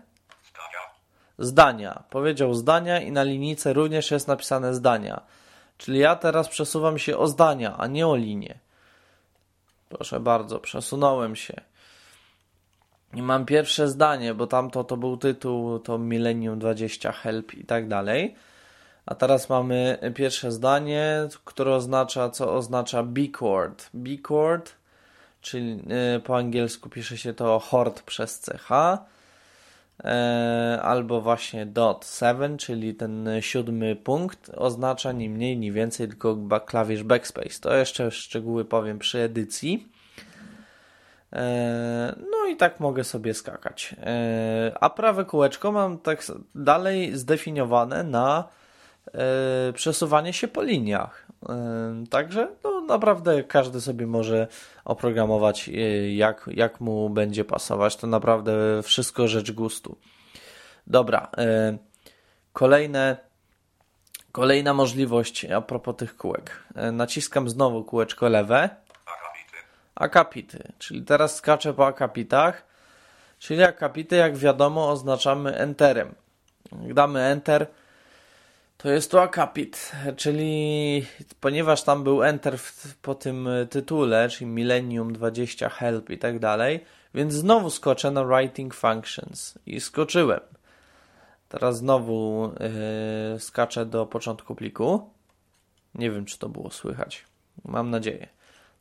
Zdania. Powiedział zdania i na linijce również jest napisane zdania. Czyli ja teraz przesuwam się o zdania, a nie o linię. Proszę bardzo, przesunąłem się. I mam pierwsze zdanie, bo tamto to był tytuł, to Millennium 20 Help i tak dalej. A teraz mamy pierwsze zdanie, które oznacza, co oznacza B-chord. B-chord, czyli y, po angielsku pisze się to chord przez CH, e, albo właśnie dot 7, czyli ten siódmy punkt, oznacza ni mniej, ni więcej tylko klawisz backspace. To jeszcze szczegóły powiem przy edycji. E, no i tak mogę sobie skakać. E, a prawe kółeczko mam tak dalej zdefiniowane na e, przesuwanie się po liniach. Także no, naprawdę każdy sobie może oprogramować jak, jak mu będzie pasować. To naprawdę wszystko rzecz gustu. Dobra. Kolejne, kolejna możliwość a propos tych kółek. Naciskam znowu kółeczko lewe akapity. Czyli teraz skaczę po akapitach. Czyli akapity, jak wiadomo, oznaczamy enterem. Damy enter, to jest to akapit. Czyli ponieważ tam był enter w, po tym tytule, czyli Millennium 20 Help i tak dalej, więc znowu skoczę na Writing Functions i skoczyłem. Teraz znowu yy, skaczę do początku pliku. Nie wiem, czy to było słychać. Mam nadzieję.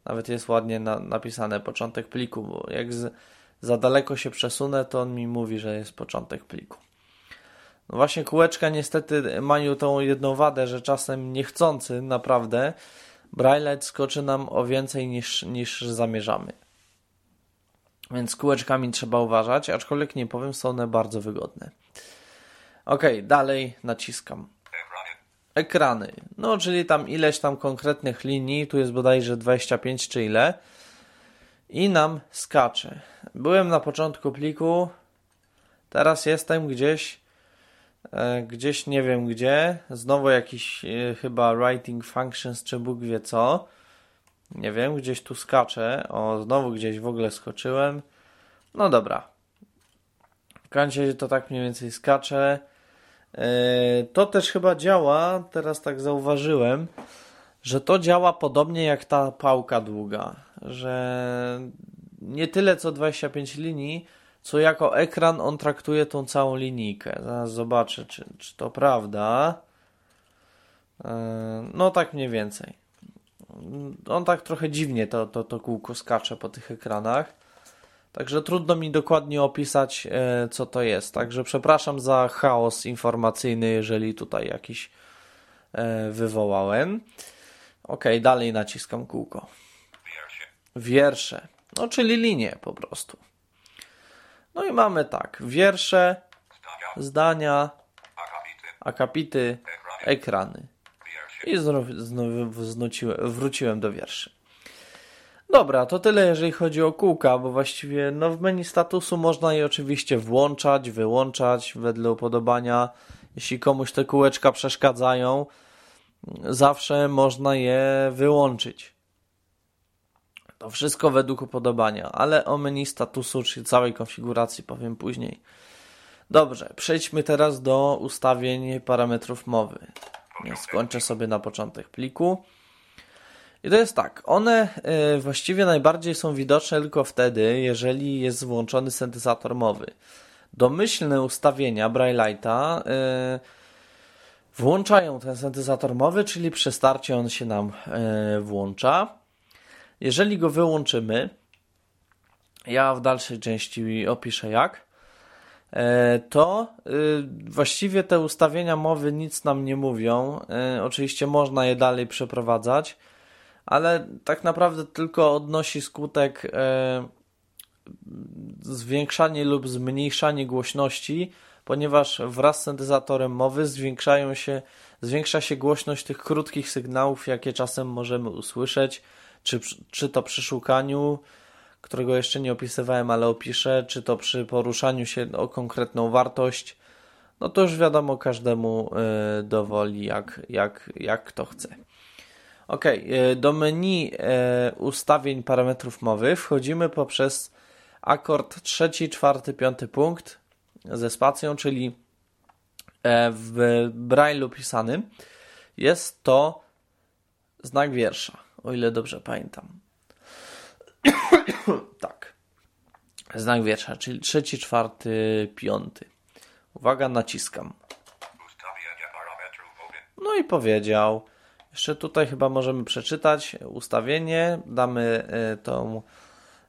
Nawet jest ładnie na, napisane początek pliku, bo jak z, za daleko się przesunę, to on mi mówi, że jest początek pliku. No właśnie kółeczka niestety mają tą jedną wadę, że czasem niechcący naprawdę Braille skoczy nam o więcej niż, niż zamierzamy. Więc kółeczkami trzeba uważać, aczkolwiek nie powiem, są one bardzo wygodne. Ok, dalej naciskam ekrany. No, czyli tam ileś tam konkretnych linii, tu jest bodajże 25 czy ile. I nam skacze. Byłem na początku pliku, teraz jestem gdzieś, gdzieś nie wiem gdzie. Znowu jakiś e, chyba writing functions, czy Bóg wie co. Nie wiem, gdzieś tu skaczę. O, znowu gdzieś w ogóle skoczyłem. No dobra. W końcu to tak mniej więcej skacze. E, to też chyba działa, teraz tak zauważyłem, że to działa podobnie jak ta pałka długa, że nie tyle co 25 linii, co jako ekran on traktuje tą całą linijkę. Zaraz zobaczę, czy, czy to prawda. E, no tak mniej więcej. On tak trochę dziwnie to, to, to kółko skacze po tych ekranach. Także trudno mi dokładnie opisać, e, co to jest. Także przepraszam za chaos informacyjny, jeżeli tutaj jakiś e, wywołałem. Ok, dalej naciskam kółko. Wiersze. No, czyli linie po prostu. No i mamy tak. Wiersze, zdania, akapity, ekrany. I znów, znów wróciłem do wierszy. Dobra, to tyle jeżeli chodzi o kółka, bo właściwie no, w menu statusu można je oczywiście włączać, wyłączać wedle upodobania. Jeśli komuś te kółeczka przeszkadzają, zawsze można je wyłączyć. To wszystko według upodobania, ale o menu statusu, czyli całej konfiguracji powiem później. Dobrze, przejdźmy teraz do ustawień parametrów mowy. Skończę sobie na początek pliku. I to jest tak, one y, właściwie najbardziej są widoczne tylko wtedy, jeżeli jest włączony syntezator mowy. Domyślne ustawienia Braille'a y, włączają ten syntezator mowy, czyli przy starcie on się nam y, włącza. Jeżeli go wyłączymy, ja w dalszej części opiszę jak, to właściwie te ustawienia mowy nic nam nie mówią. Oczywiście można je dalej przeprowadzać ale tak naprawdę tylko odnosi skutek e, zwiększanie lub zmniejszanie głośności, ponieważ wraz z syntezatorem mowy zwiększają się, zwiększa się głośność tych krótkich sygnałów, jakie czasem możemy usłyszeć, czy, czy to przy szukaniu, którego jeszcze nie opisywałem, ale opiszę, czy to przy poruszaniu się o konkretną wartość. No to już wiadomo każdemu y, dowoli, jak, jak, jak kto chce. Ok, do menu e, ustawień parametrów mowy wchodzimy poprzez akord trzeci, czwarty, piąty punkt ze spacją, czyli e, w Braille'u pisanym jest to znak wiersza, o ile dobrze pamiętam. tak. Znak wiersza, czyli trzeci, czwarty, piąty. Uwaga, naciskam. i powiedział. Jeszcze tutaj chyba możemy przeczytać ustawienie. Damy e, tą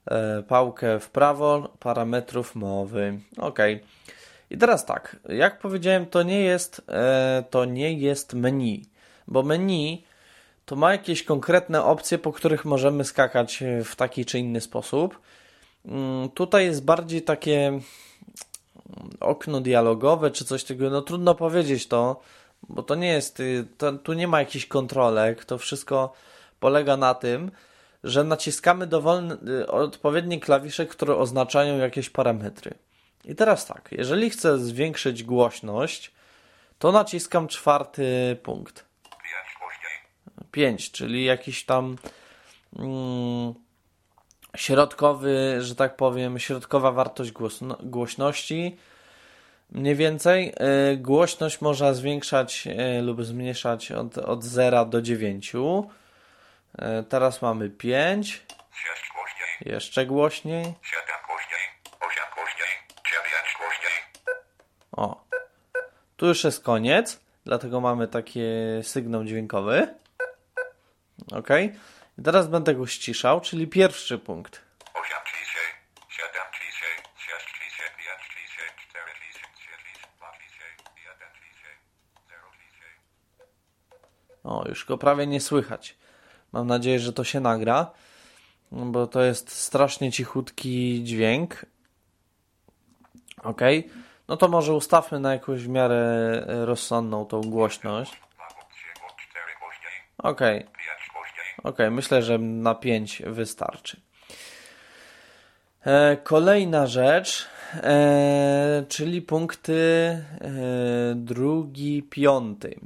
e, pałkę w prawo parametrów mowy. OK. I teraz tak, jak powiedziałem, to nie jest, e, to nie jest menu, bo menu to ma jakieś konkretne opcje, po których możemy skakać w taki czy inny sposób. Mm, tutaj jest bardziej takie mm, okno dialogowe czy coś takiego. No trudno powiedzieć to, bo to nie jest, y, to, tu nie ma jakichś kontrolek. To wszystko polega na tym, że naciskamy dowolne, odpowiednie klawisze, które oznaczają jakieś parametry. I teraz tak, jeżeli chcę zwiększyć głośność, to naciskam czwarty punkt. 5, czyli jakiś tam mm, środkowy, że tak powiem, środkowa wartość głośno, głośności. Mniej więcej y, głośność można zwiększać y, lub zmniejszać od, od 0 do 9. Y, teraz mamy 5. Jeszcze głośniej. 7 głośniej. 8 głośniej. 9 głośniej. O. Tu już jest koniec, dlatego mamy taki sygnał dźwiękowy. Ok? I teraz będę go ściszał, czyli pierwszy punkt. 8 ciszej, 7 ciszej, 6 ciszej, 5 ciszej, 4 ciszej, 3 ciszej, 2 ciszej, 1 ciszej, 0 ciszej. O, już go prawie nie słychać. Mam nadzieję, że to się nagra, bo to jest strasznie cichutki dźwięk. Ok? No to może ustawmy na jakąś w miarę rozsądną tą głośność. Ok. Ok, myślę, że na 5 wystarczy. E, kolejna rzecz, e, czyli punkty e, drugi, piąty.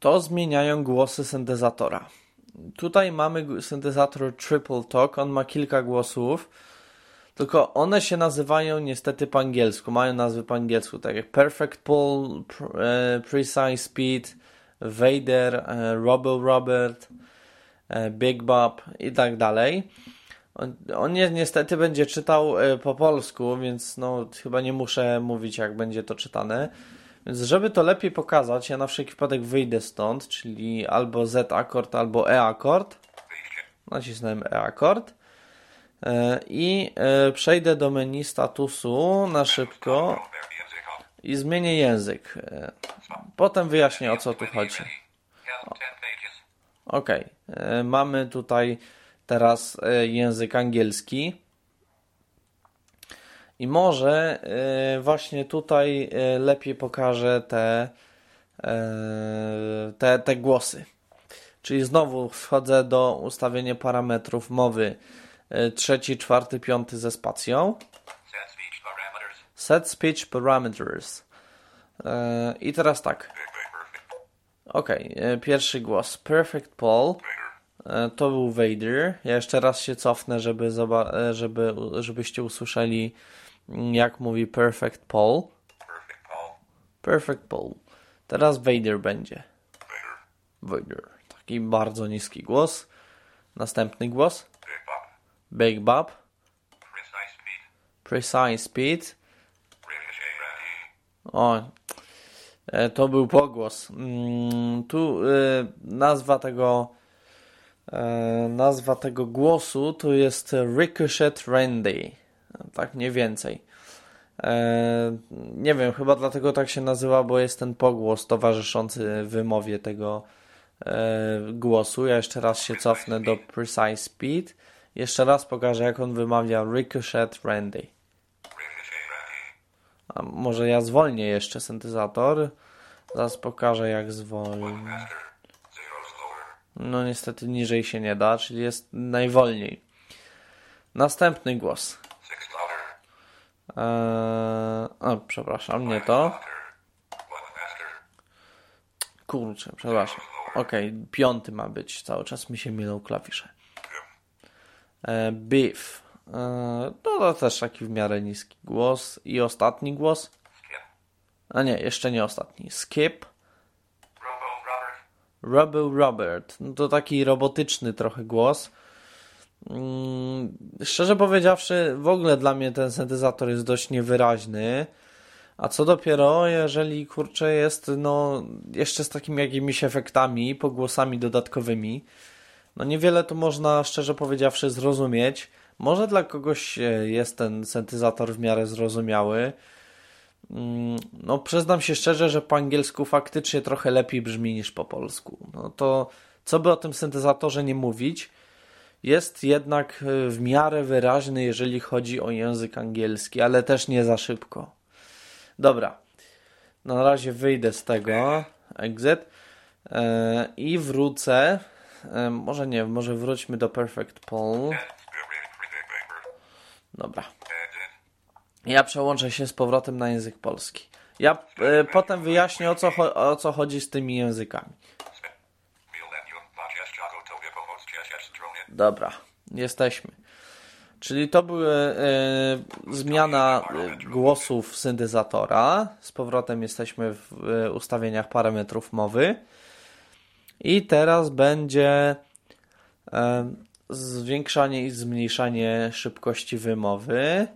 To zmieniają głosy syntezatora. Tutaj mamy syntezator Triple Talk, on ma kilka głosów, tylko one się nazywają niestety po angielsku, mają nazwy po angielsku, tak jak Perfect Pull, Precise Speed, Vader, e, Robo Robert, e, Big Bob i tak dalej. On, niestety będzie czytał e, po polsku, więc no, chyba nie muszę mówić, jak będzie to czytane. Więc żeby to lepiej pokazać, ja na wszelki wypadek wyjdę stąd, czyli albo Z akord, albo E akord. Nacisnąłem E akord. I przejdę do menu statusu na szybko i zmienię język. Potem wyjaśnię o co tu chodzi. Ok, e, mamy tutaj teraz e, język angielski. I może e, właśnie tutaj lepiej pokażę te, te, te głosy. Czyli znowu wchodzę do ustawienia parametrów mowy trzeci, czwarty, piąty ze spacją. Set speech parameters. I teraz tak. Ok, e, pierwszy głos. Perfect Paul. E, to był Vader. Ja jeszcze raz się cofnę, żeby, e, żeby, żebyście usłyszeli, mm, jak mówi Perfect Paul. Perfect Paul. Teraz Vader będzie. Vader. Taki bardzo niski głos. Następny głos. Big Bob. Precise Speed. O, e, to był pogłos. Mm, tu e, nazwa tego e, nazwa tego głosu to jest Ricochet Randy. Tak mniej więcej. Nie wiem, chyba dlatego tak się nazywa, bo jest ten pogłos towarzyszący wymowie tego głosu. Ja jeszcze raz się cofnę do Precise Speed. Jeszcze raz pokażę, jak on wymawia Ricochet Randy. A może ja zwolnię jeszcze syntezator. Zaraz pokażę jak zwolnię. No niestety niżej się nie da, czyli jest najwolniej. Następny głos. Eee, o, przepraszam, nie to. Kurczę, przepraszam. Ok, piąty ma być. Cały czas mi się mylą klawisze. Eee, beef. E, no to też taki w miarę niski głos. I ostatni głos. A nie, jeszcze nie ostatni. Skip. Robo Robert. No to taki robotyczny trochę głos. Mm, szczerze powiedziawszy, w ogóle dla mnie ten syntezator jest dość niewyraźny. A co dopiero, jeżeli kurczę jest no jeszcze z takimi jakimiś efektami, pogłosami dodatkowymi, no niewiele tu można szczerze powiedziawszy zrozumieć. Może dla kogoś e, jest ten syntezator w miarę zrozumiały. Mm, no przyznam się szczerze, że po angielsku faktycznie trochę lepiej brzmi niż po polsku. No to co by o tym syntezatorze nie mówić, jest jednak e, w miarę wyraźny, jeżeli chodzi o język angielski, ale też nie za szybko. Dobra, na razie wyjdę z tego, exit, yy, i wrócę, może nie, może wróćmy do Perfect Poll. Dobra. Ja przełączę się z powrotem na język polski. Ja yy, potem wyjaśnię o co, o co chodzi z tymi językami. Dobra, jesteśmy. Czyli to była e, zmiana głosów syntezatora. Z powrotem jesteśmy w e, ustawieniach parametrów mowy. I teraz będzie zwiększanie i zmniejszanie szybkości wymowy.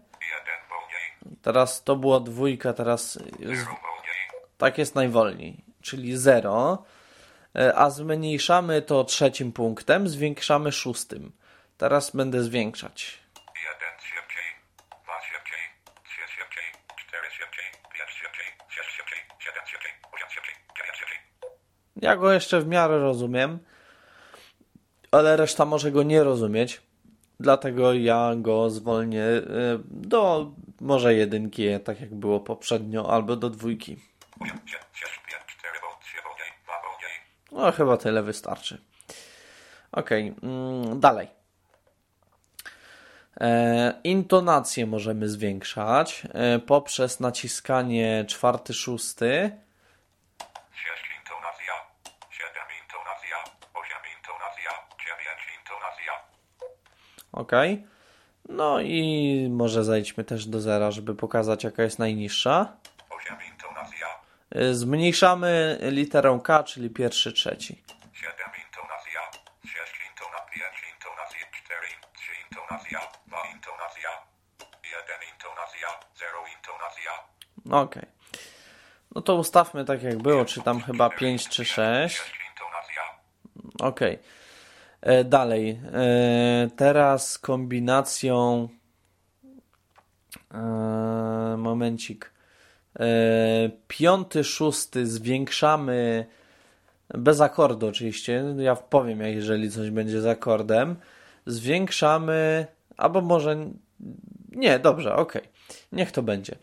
Teraz to było dwójka, teraz tak jest najwolniej, czyli 0. E, a zmniejszamy to trzecim punktem, zwiększamy szóstym. Teraz będę zwiększać. Ja go jeszcze w miarę rozumiem, ale reszta może go nie rozumieć. Dlatego ja go zwolnię y, do może jedynki, tak jak było poprzednio, albo do dwójki. No chyba tyle wystarczy. Ok, mm, dalej. E, intonację możemy zwiększać e, poprzez naciskanie czwarty, szósty Ok. No i może zejdźmy też do zera, żeby pokazać jaka jest najniższa. Y, zmniejszamy literę K, czyli pierwszy, trzeci. Ok. No to ustawmy tak jak było, czy tam chyba 5 czy 6. Ok. E, dalej. E, teraz kombinacją. E, momencik. Piąty, szósty zwiększamy bez akordu oczywiście. Ja powiem, jeżeli coś będzie z akordem. Zwiększamy, albo może nie, dobrze, ok. Niech to będzie.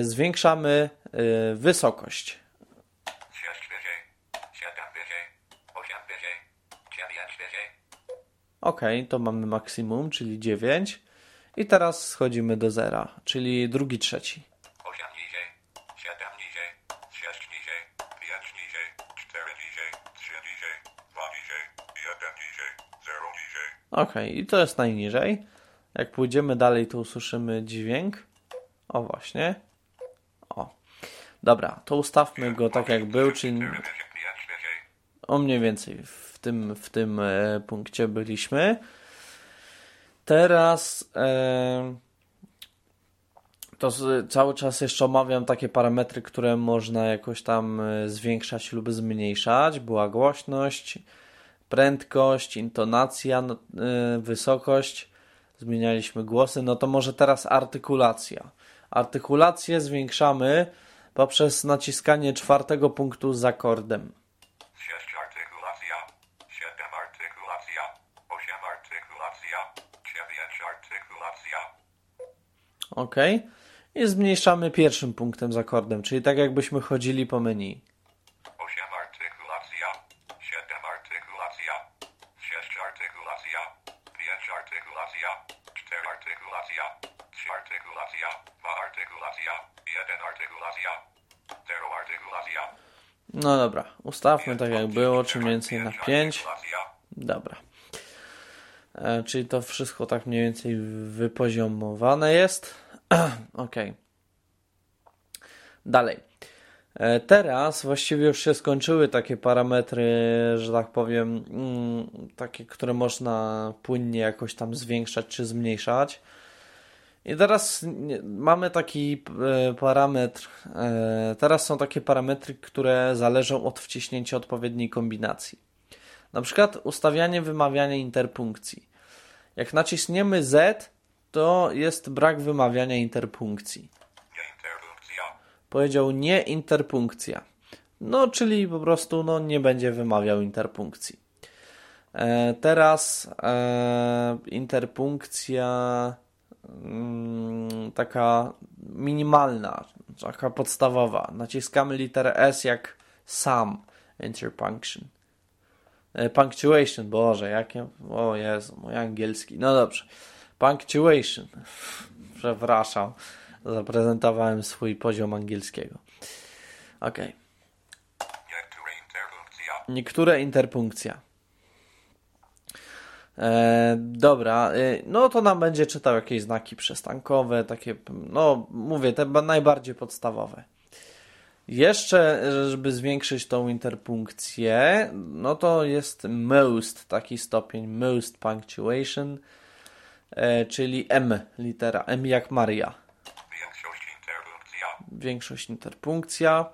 Zwiększamy wysokość. Ok, to mamy maksimum, czyli 9. I teraz schodzimy do zera, czyli drugi, trzeci. 8 niżej, 7 niżej, 6 niżej, 5 niżej, 4 niżej, 3 niżej, 2 niżej, 1 niżej, 0 niżej. Ok, i to jest najniżej. Jak pójdziemy dalej, to usłyszymy dźwięk. O, właśnie. O. Dobra, to ustawmy go tak jak był, czyli o mniej więcej w tym, w tym e, punkcie byliśmy. Teraz e, to cały czas jeszcze omawiam takie parametry, które można jakoś tam e, zwiększać lub zmniejszać. Była głośność, prędkość, intonacja, no, wysokość. Zmienialiśmy głosy. No to może teraz artykulacja. Artykulację zwiększamy poprzez naciskanie czwartego punktu z akordem. OK. I zmniejszamy pierwszym punktem z akordem, czyli tak jakbyśmy chodzili po menu. 8 artykulacja, 7 artykulacja, 6 artykulacja, 5 artykulacja, 4 artykulacja, 3 artykulacja, 2 artykulacja, 1 artykulacja, 0 artykulacja. No dobra, ustawmy tak jak było, czym więcej na 5. Dobra. E, czyli to wszystko tak mniej więcej wypoziomowane jest. ok. Dalej. E, teraz właściwie już się skończyły takie parametry, że tak powiem, mm, takie, które można płynnie jakoś tam zwiększać czy zmniejszać. I teraz mamy taki e, parametr. Teraz są takie parametry, które zależą od wciśnięcia odpowiedniej kombinacji. Na przykład ustawianie wymawiania interpunkcji. Jak naciśniemy Z, to jest brak wymawiania interpunkcji. Powiedział nie interpunkcja. No, czyli po prostu no, nie będzie wymawiał interpunkcji. E, teraz e, interpunkcja mm, taka minimalna, taka podstawowa. Naciskamy literę S jak sam interpunction. E, punctuation, Boże, jakie, o Jezu, mój angielski. No dobrze. Punctuation. Przepraszam, zaprezentowałem swój poziom angielskiego. Ok. Niektóre interpunkcja. E, dobra, e, no to nam będzie czytał jakieś znaki przystankowe, takie, no mówię, te najbardziej podstawowe. Jeszcze, żeby zwiększyć tą interpunkcję, no to jest most, taki stopień, most punctuation, e, czyli M, litera M jak Maria. Większość interpunkcja. Większość interpunkcja.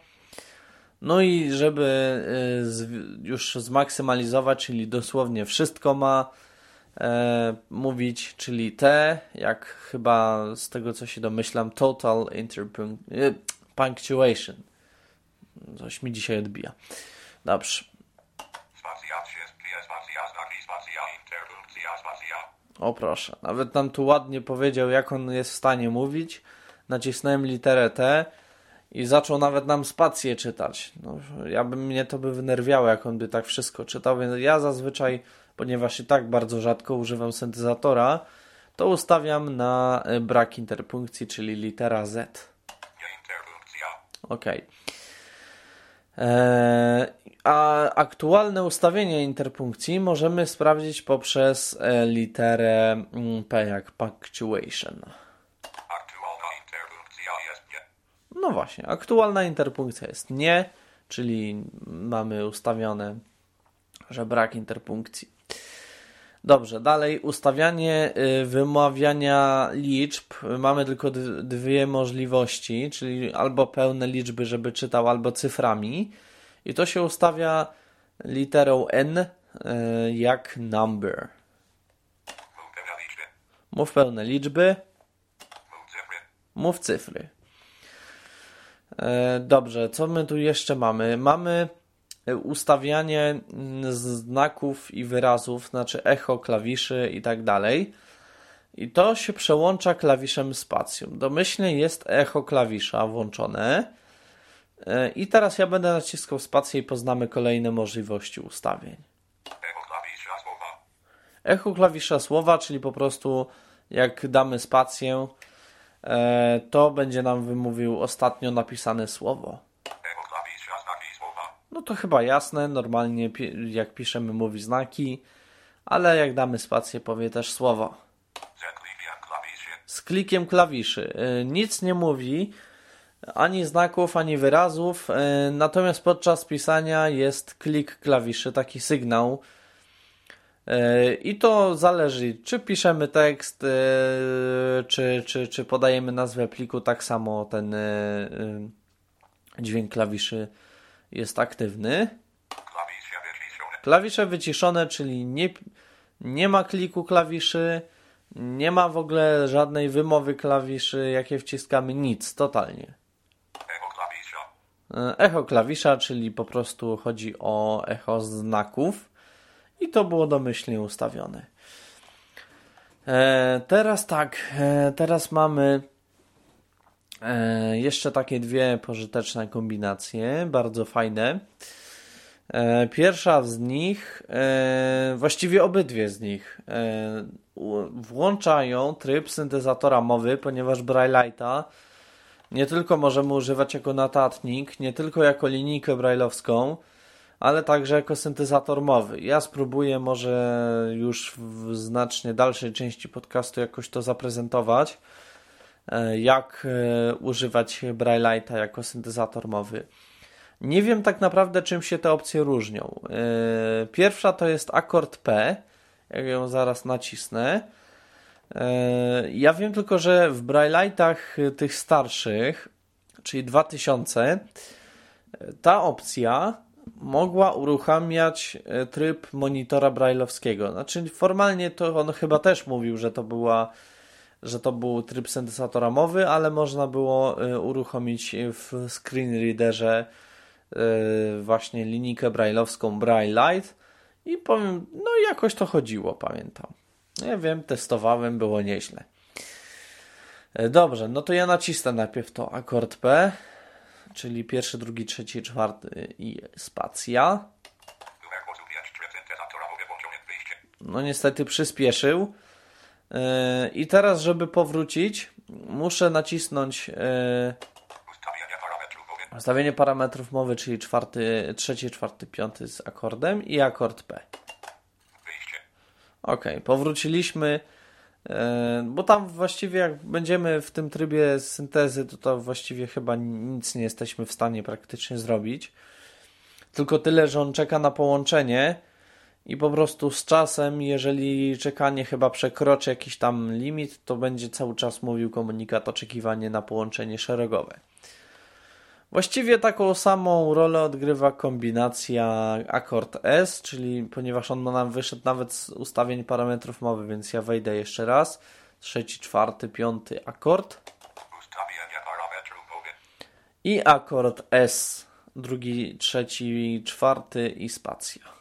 No i żeby już zmaksymalizować, czyli dosłownie wszystko ma e, mówić, czyli T, jak chyba z tego co się domyślam, total interpunctuation. Coś mi dzisiaj odbija. Dobrze. O proszę, nawet nam tu ładnie powiedział, jak on jest w stanie mówić. Nacisnąłem literę T i zaczął nawet nam spację czytać. No, ja bym mnie to by wynerwiało, jak on by tak wszystko czytał, więc ja zazwyczaj, ponieważ i tak bardzo rzadko używam syntezatora, to ustawiam na brak interpunkcji, czyli litera Z. Ok. Eee, a aktualne ustawienie interpunkcji możemy sprawdzić poprzez e, literę mm, P jak punctuation. Aktualna interpunkcja jest nie. No właśnie, aktualna interpunkcja jest nie, czyli mamy ustawione, że brak interpunkcji. Dobrze, dalej ustawianie y, wymawiania liczb. Mamy tylko dwie możliwości, czyli albo pełne liczby, żeby czytał, albo cyframi. I to się ustawia literą N y, jak number. Mów pełne liczby. Mów pełne liczby, Mów cyfry. mów cyfry. E, Dobrze, co my tu jeszcze mamy? Mamy ustawianie mm, znaków i wyrazów, znaczy echo klawiszy i tak dalej. I to się przełącza klawiszem spacjum. Domyślnie jest echo klawisza włączone. E, I teraz ja będę naciskał spację i poznamy kolejne możliwości ustawień. Echo klawisza słowa. Echo klawisza słowa, czyli po prostu jak damy spację, e, to będzie nam wymówił ostatnio napisane słowo. Echo klawisza znaki słowa. No to chyba jasne, normalnie jak piszemy mówi znaki, ale jak damy spację powie też słowo. Z klikiem klawiszy. Y, Nic nie mówi, ani znaków, ani wyrazów, y, natomiast podczas pisania jest klik klawiszy, taki sygnał. Y, I to zależy, czy piszemy tekst, czy, czy, czy podajemy nazwę pliku, tak samo ten dźwięk klawiszy jest aktywny. Klawisze wyciszone. Czyli nie, nie ma kliku klawiszy, nie ma w ogóle żadnej wymowy klawiszy, jakie wciskamy, nic, totalnie. Echo klawisza. E, Echo klawisza, czyli po prostu chodzi o echo znaków i to było domyślnie ustawione. E, teraz tak, e, teraz mamy e, jeszcze takie dwie pożyteczne kombinacje, bardzo fajne. E, Pierwsza z nich, e, właściwie obydwie z nich, włączają tryb syntezatora mowy, ponieważ Braille'a nie tylko możemy używać jako notatnik, nie tylko jako linijkę brailleowską, ale także jako syntezator mowy. Ja spróbuję może już w znacznie dalszej części podcastu jakoś to zaprezentować, jak e, używać Braille'a jako syntezator mowy. Nie wiem tak naprawdę, czym się te opcje różnią. Yy, Pierwsza to jest akord P, jak ją zaraz nacisnę. E, ja wiem tylko, że w Braille'ach tych starszych, czyli 2000, ta opcja mogła uruchamiać e, tryb monitora brailleowskiego. Znaczy formalnie to on chyba też mówił, że to była że to był tryb syntezatora mowy, ale można było e, uruchomić w screen readerze właśnie linijkę brailleowską Braille Lite i powiem, no jakoś to chodziło, pamiętam. Nie wiem, testowałem, było nieźle. E, dobrze, no to ja nacisnę najpierw to akord P, czyli pierwszy, drugi, trzeci, czwarty i spacja. No niestety przyspieszył. E, I teraz, żeby powrócić, muszę nacisnąć e, ustawienie parametrów mowy, czyli czwarty, trzeci, czwarty, piąty z akordem i akord P. Ok, powróciliśmy, e, bo tam właściwie jak będziemy w tym trybie syntezy, to, to właściwie chyba nic nie jesteśmy w stanie praktycznie zrobić. Tylko tyle, że on czeka na połączenie i po prostu z czasem, jeżeli czekanie chyba przekroczy jakiś tam limit, to będzie cały czas mówił komunikat oczekiwanie na połączenie szeregowe. Właściwie taką samą rolę odgrywa kombinacja akord S, czyli ponieważ on nam wyszedł nawet z ustawień parametrów mowy, więc ja wejdę jeszcze raz. Trzeci, czwarty, piąty akord. I akord S. Drugi, trzeci, czwarty i spacja.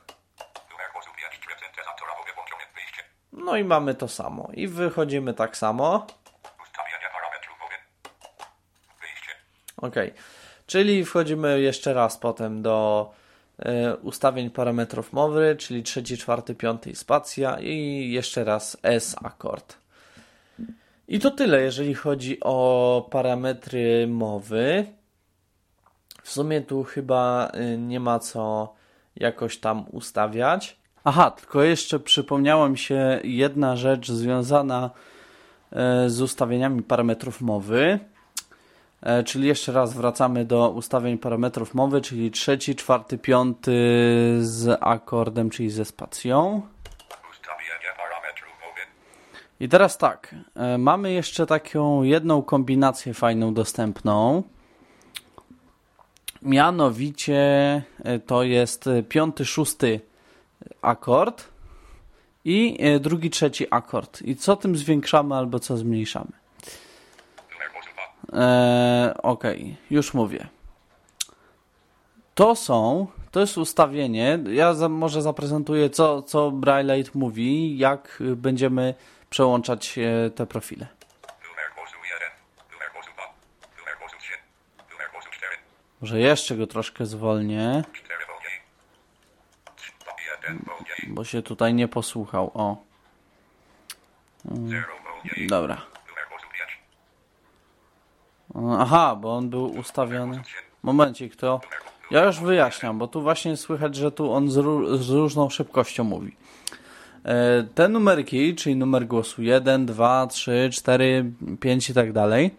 No i mamy to samo. I wychodzimy tak samo. Ok. Czyli wchodzimy jeszcze raz potem do e, ustawień parametrów mowy, czyli trzeci, czwarty, piąty i spacja i jeszcze raz S akord. I to tyle, jeżeli chodzi o parametry mowy. W sumie tu chyba e, nie ma co jakoś tam ustawiać. Aha, tylko jeszcze przypomniała mi się jedna rzecz związana e, z ustawieniami parametrów mowy. E, czyli jeszcze raz wracamy do ustawień parametrów mowy, czyli trzeci, czwarty, piąty z akordem, czyli ze spacją. I teraz tak, e, mamy jeszcze taką jedną kombinację fajną dostępną. Mianowicie to jest piąty, szósty akord i drugi, trzeci akord. I co tym zwiększamy albo co zmniejszamy? Eee, ok, już mówię. To są, to jest ustawienie. Ja za, może zaprezentuję, co, co Braillite mówi, jak będziemy przełączać e, te profile. Może jeszcze go troszkę zwolnię. Bo się tutaj nie posłuchał. O. Mm, dobra. Aha, bo on był ustawiony. Momencik, to ja już wyjaśniam, bo tu właśnie słychać, że tu on z, z różną szybkością mówi. E, te numerki, czyli numer głosu 1, 2, 3, 4, 5 i tak dalej,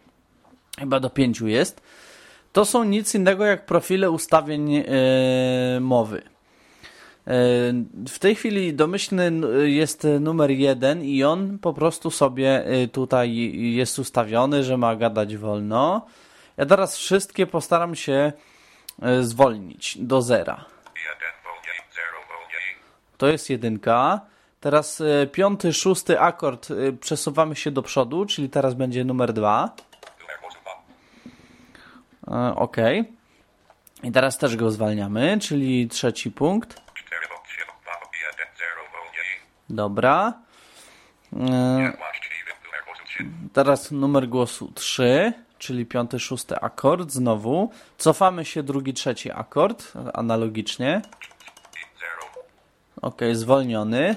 chyba do 5 jest, to są nic innego jak profile ustawień yy, mowy. W tej chwili domyślny jest numer jeden i on po prostu sobie y, tutaj jest ustawiony, że ma gadać wolno. Ja teraz wszystkie postaram się y, zwolnić do zera. To jest jedynka. Teraz piąty, szósty akord przesuwamy się do przodu, czyli teraz będzie numer dwa. Ok. I teraz też go zwalniamy, czyli trzeci punkt. Dobra. E, teraz numer głosu 3, czyli piąty, szósty akord znowu. Cofamy się drugi, trzeci akord analogicznie. Ok, zwolniony.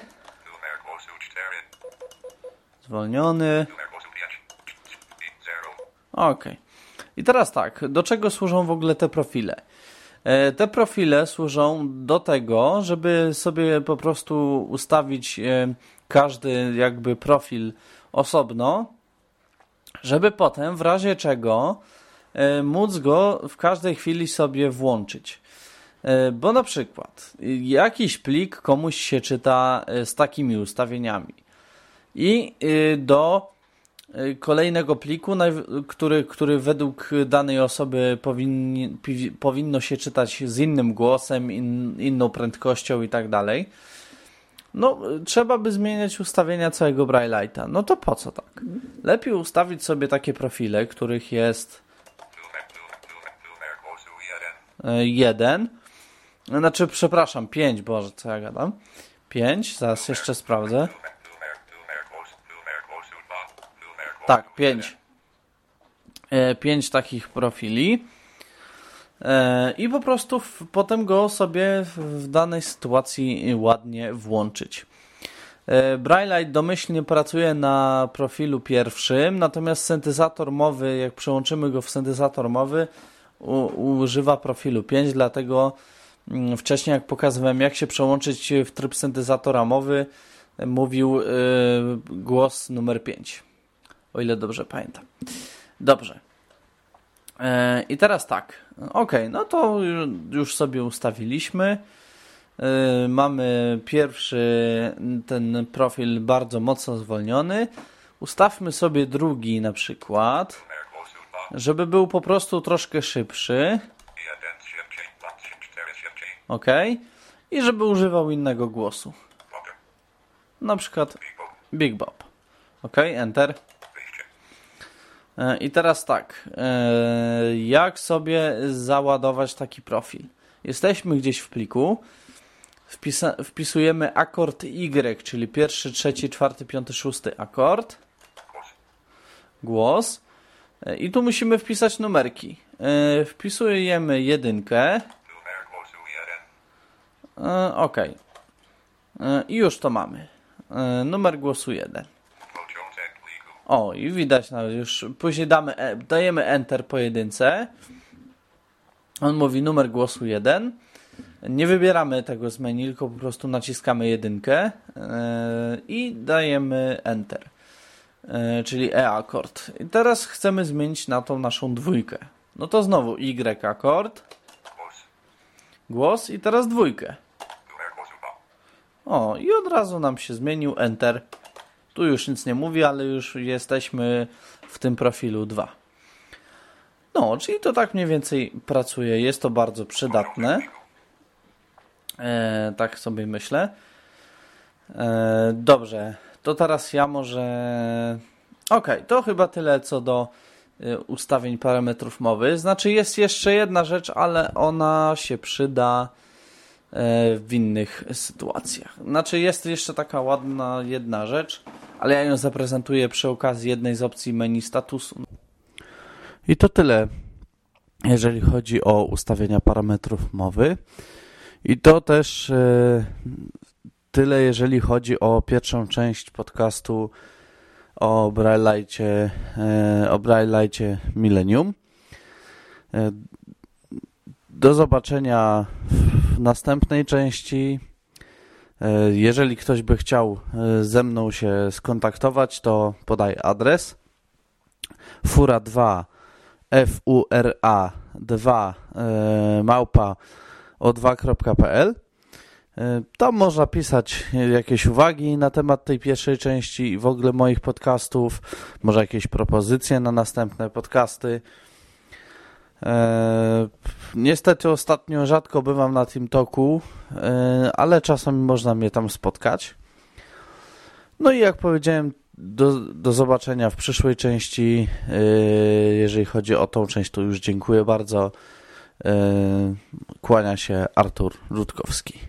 Zwolniony. Ok. I teraz tak, do czego służą w ogóle te profile? E, te profile służą do tego, żeby sobie po prostu ustawić e, każdy jakby profil osobno, żeby potem w razie czego e, móc go w każdej chwili sobie włączyć. Bo na przykład jakiś plik komuś się czyta z takimi ustawieniami. i do kolejnego pliku, który, który według danej osoby powinni, powinno się czytać z innym głosem, in, inną prędkością i tak dalej. No, trzeba by zmieniać ustawienia całego Braille'a. No to po co tak? Lepiej ustawić sobie takie profile, których jest e, jeden. Znaczy, przepraszam, pięć, Boże, co ja gadam. Pięć, zaraz jeszcze sprawdzę. Tak, pięć. E, pięć takich profili. E, I po prostu w, potem go sobie w danej sytuacji ładnie włączyć. E, Braillite domyślnie pracuje na profilu pierwszym, natomiast syntezator mowy, jak przełączymy go w syntezator mowy, u, używa profilu 5, dlatego mm, wcześniej jak pokazywałem jak się przełączyć w tryb syntezatora mowy, mówił y, głos numer 5 o ile dobrze pamiętam. Dobrze. E, I teraz tak. Ok, no to już sobie ustawiliśmy. E, mamy pierwszy ten profil bardzo mocno zwolniony. Ustawmy sobie drugi na przykład, żeby był po prostu troszkę szybszy. Ok. I żeby używał innego głosu. Na przykład Big Bob. Ok, Enter. E, I teraz tak, e, jak sobie załadować taki profil? Jesteśmy gdzieś w pliku, wpisujemy akord Y, czyli pierwszy, trzeci, czwarty, piąty, szósty akord, głos e, i tu musimy wpisać numerki. Wpisujemy jedynkę. Ok. I już to mamy. Numer głosu 1. O, i widać nawet już. Później damy, e, dajemy Enter po jedynce. On mówi numer głosu 1. Nie wybieramy tego z menu, tylko po prostu naciskamy jedynkę yy, i dajemy Enter. Yy, czyli E-akord. I teraz chcemy zmienić na tą naszą dwójkę. No to znowu Y-akord. Głos i teraz dwójkę. O, i od razu nam się zmienił Enter. Tu już nic nie mówi, ale już jesteśmy w tym profilu 2. No, czyli to tak mniej więcej pracuje. Jest to bardzo przydatne. E, tak sobie myślę. E, dobrze, to teraz ja może. Ok, to chyba tyle co do e, ustawień parametrów mowy. Znaczy, jest jeszcze jedna rzecz, ale ona się przyda w innych sytuacjach. Znaczy jest jeszcze taka ładna jedna rzecz, ale ja ją zaprezentuję przy okazji jednej z opcji menu statusu. I to tyle, jeżeli chodzi o ustawienia parametrów mowy. I to też e, tyle, jeżeli chodzi o pierwszą część podcastu o Braille'cie, e, o Braille'cie Millennium. Do zobaczenia w następnej części. E, jeżeli ktoś by chciał e, ze mną się skontaktować, to podaj adres fura2 fura 2 e, małpa o2.pl tam można pisać jakieś uwagi na temat tej pierwszej części i w ogóle moich podcastów, może jakieś propozycje na następne podcasty. E, niestety ostatnio rzadko bywam na tym toku, e, ale czasami można mnie tam spotkać. No i jak powiedziałem, do, do zobaczenia w przyszłej części. E, jeżeli chodzi o tą część, to już dziękuję bardzo. Kłania się Artur Rutkowski.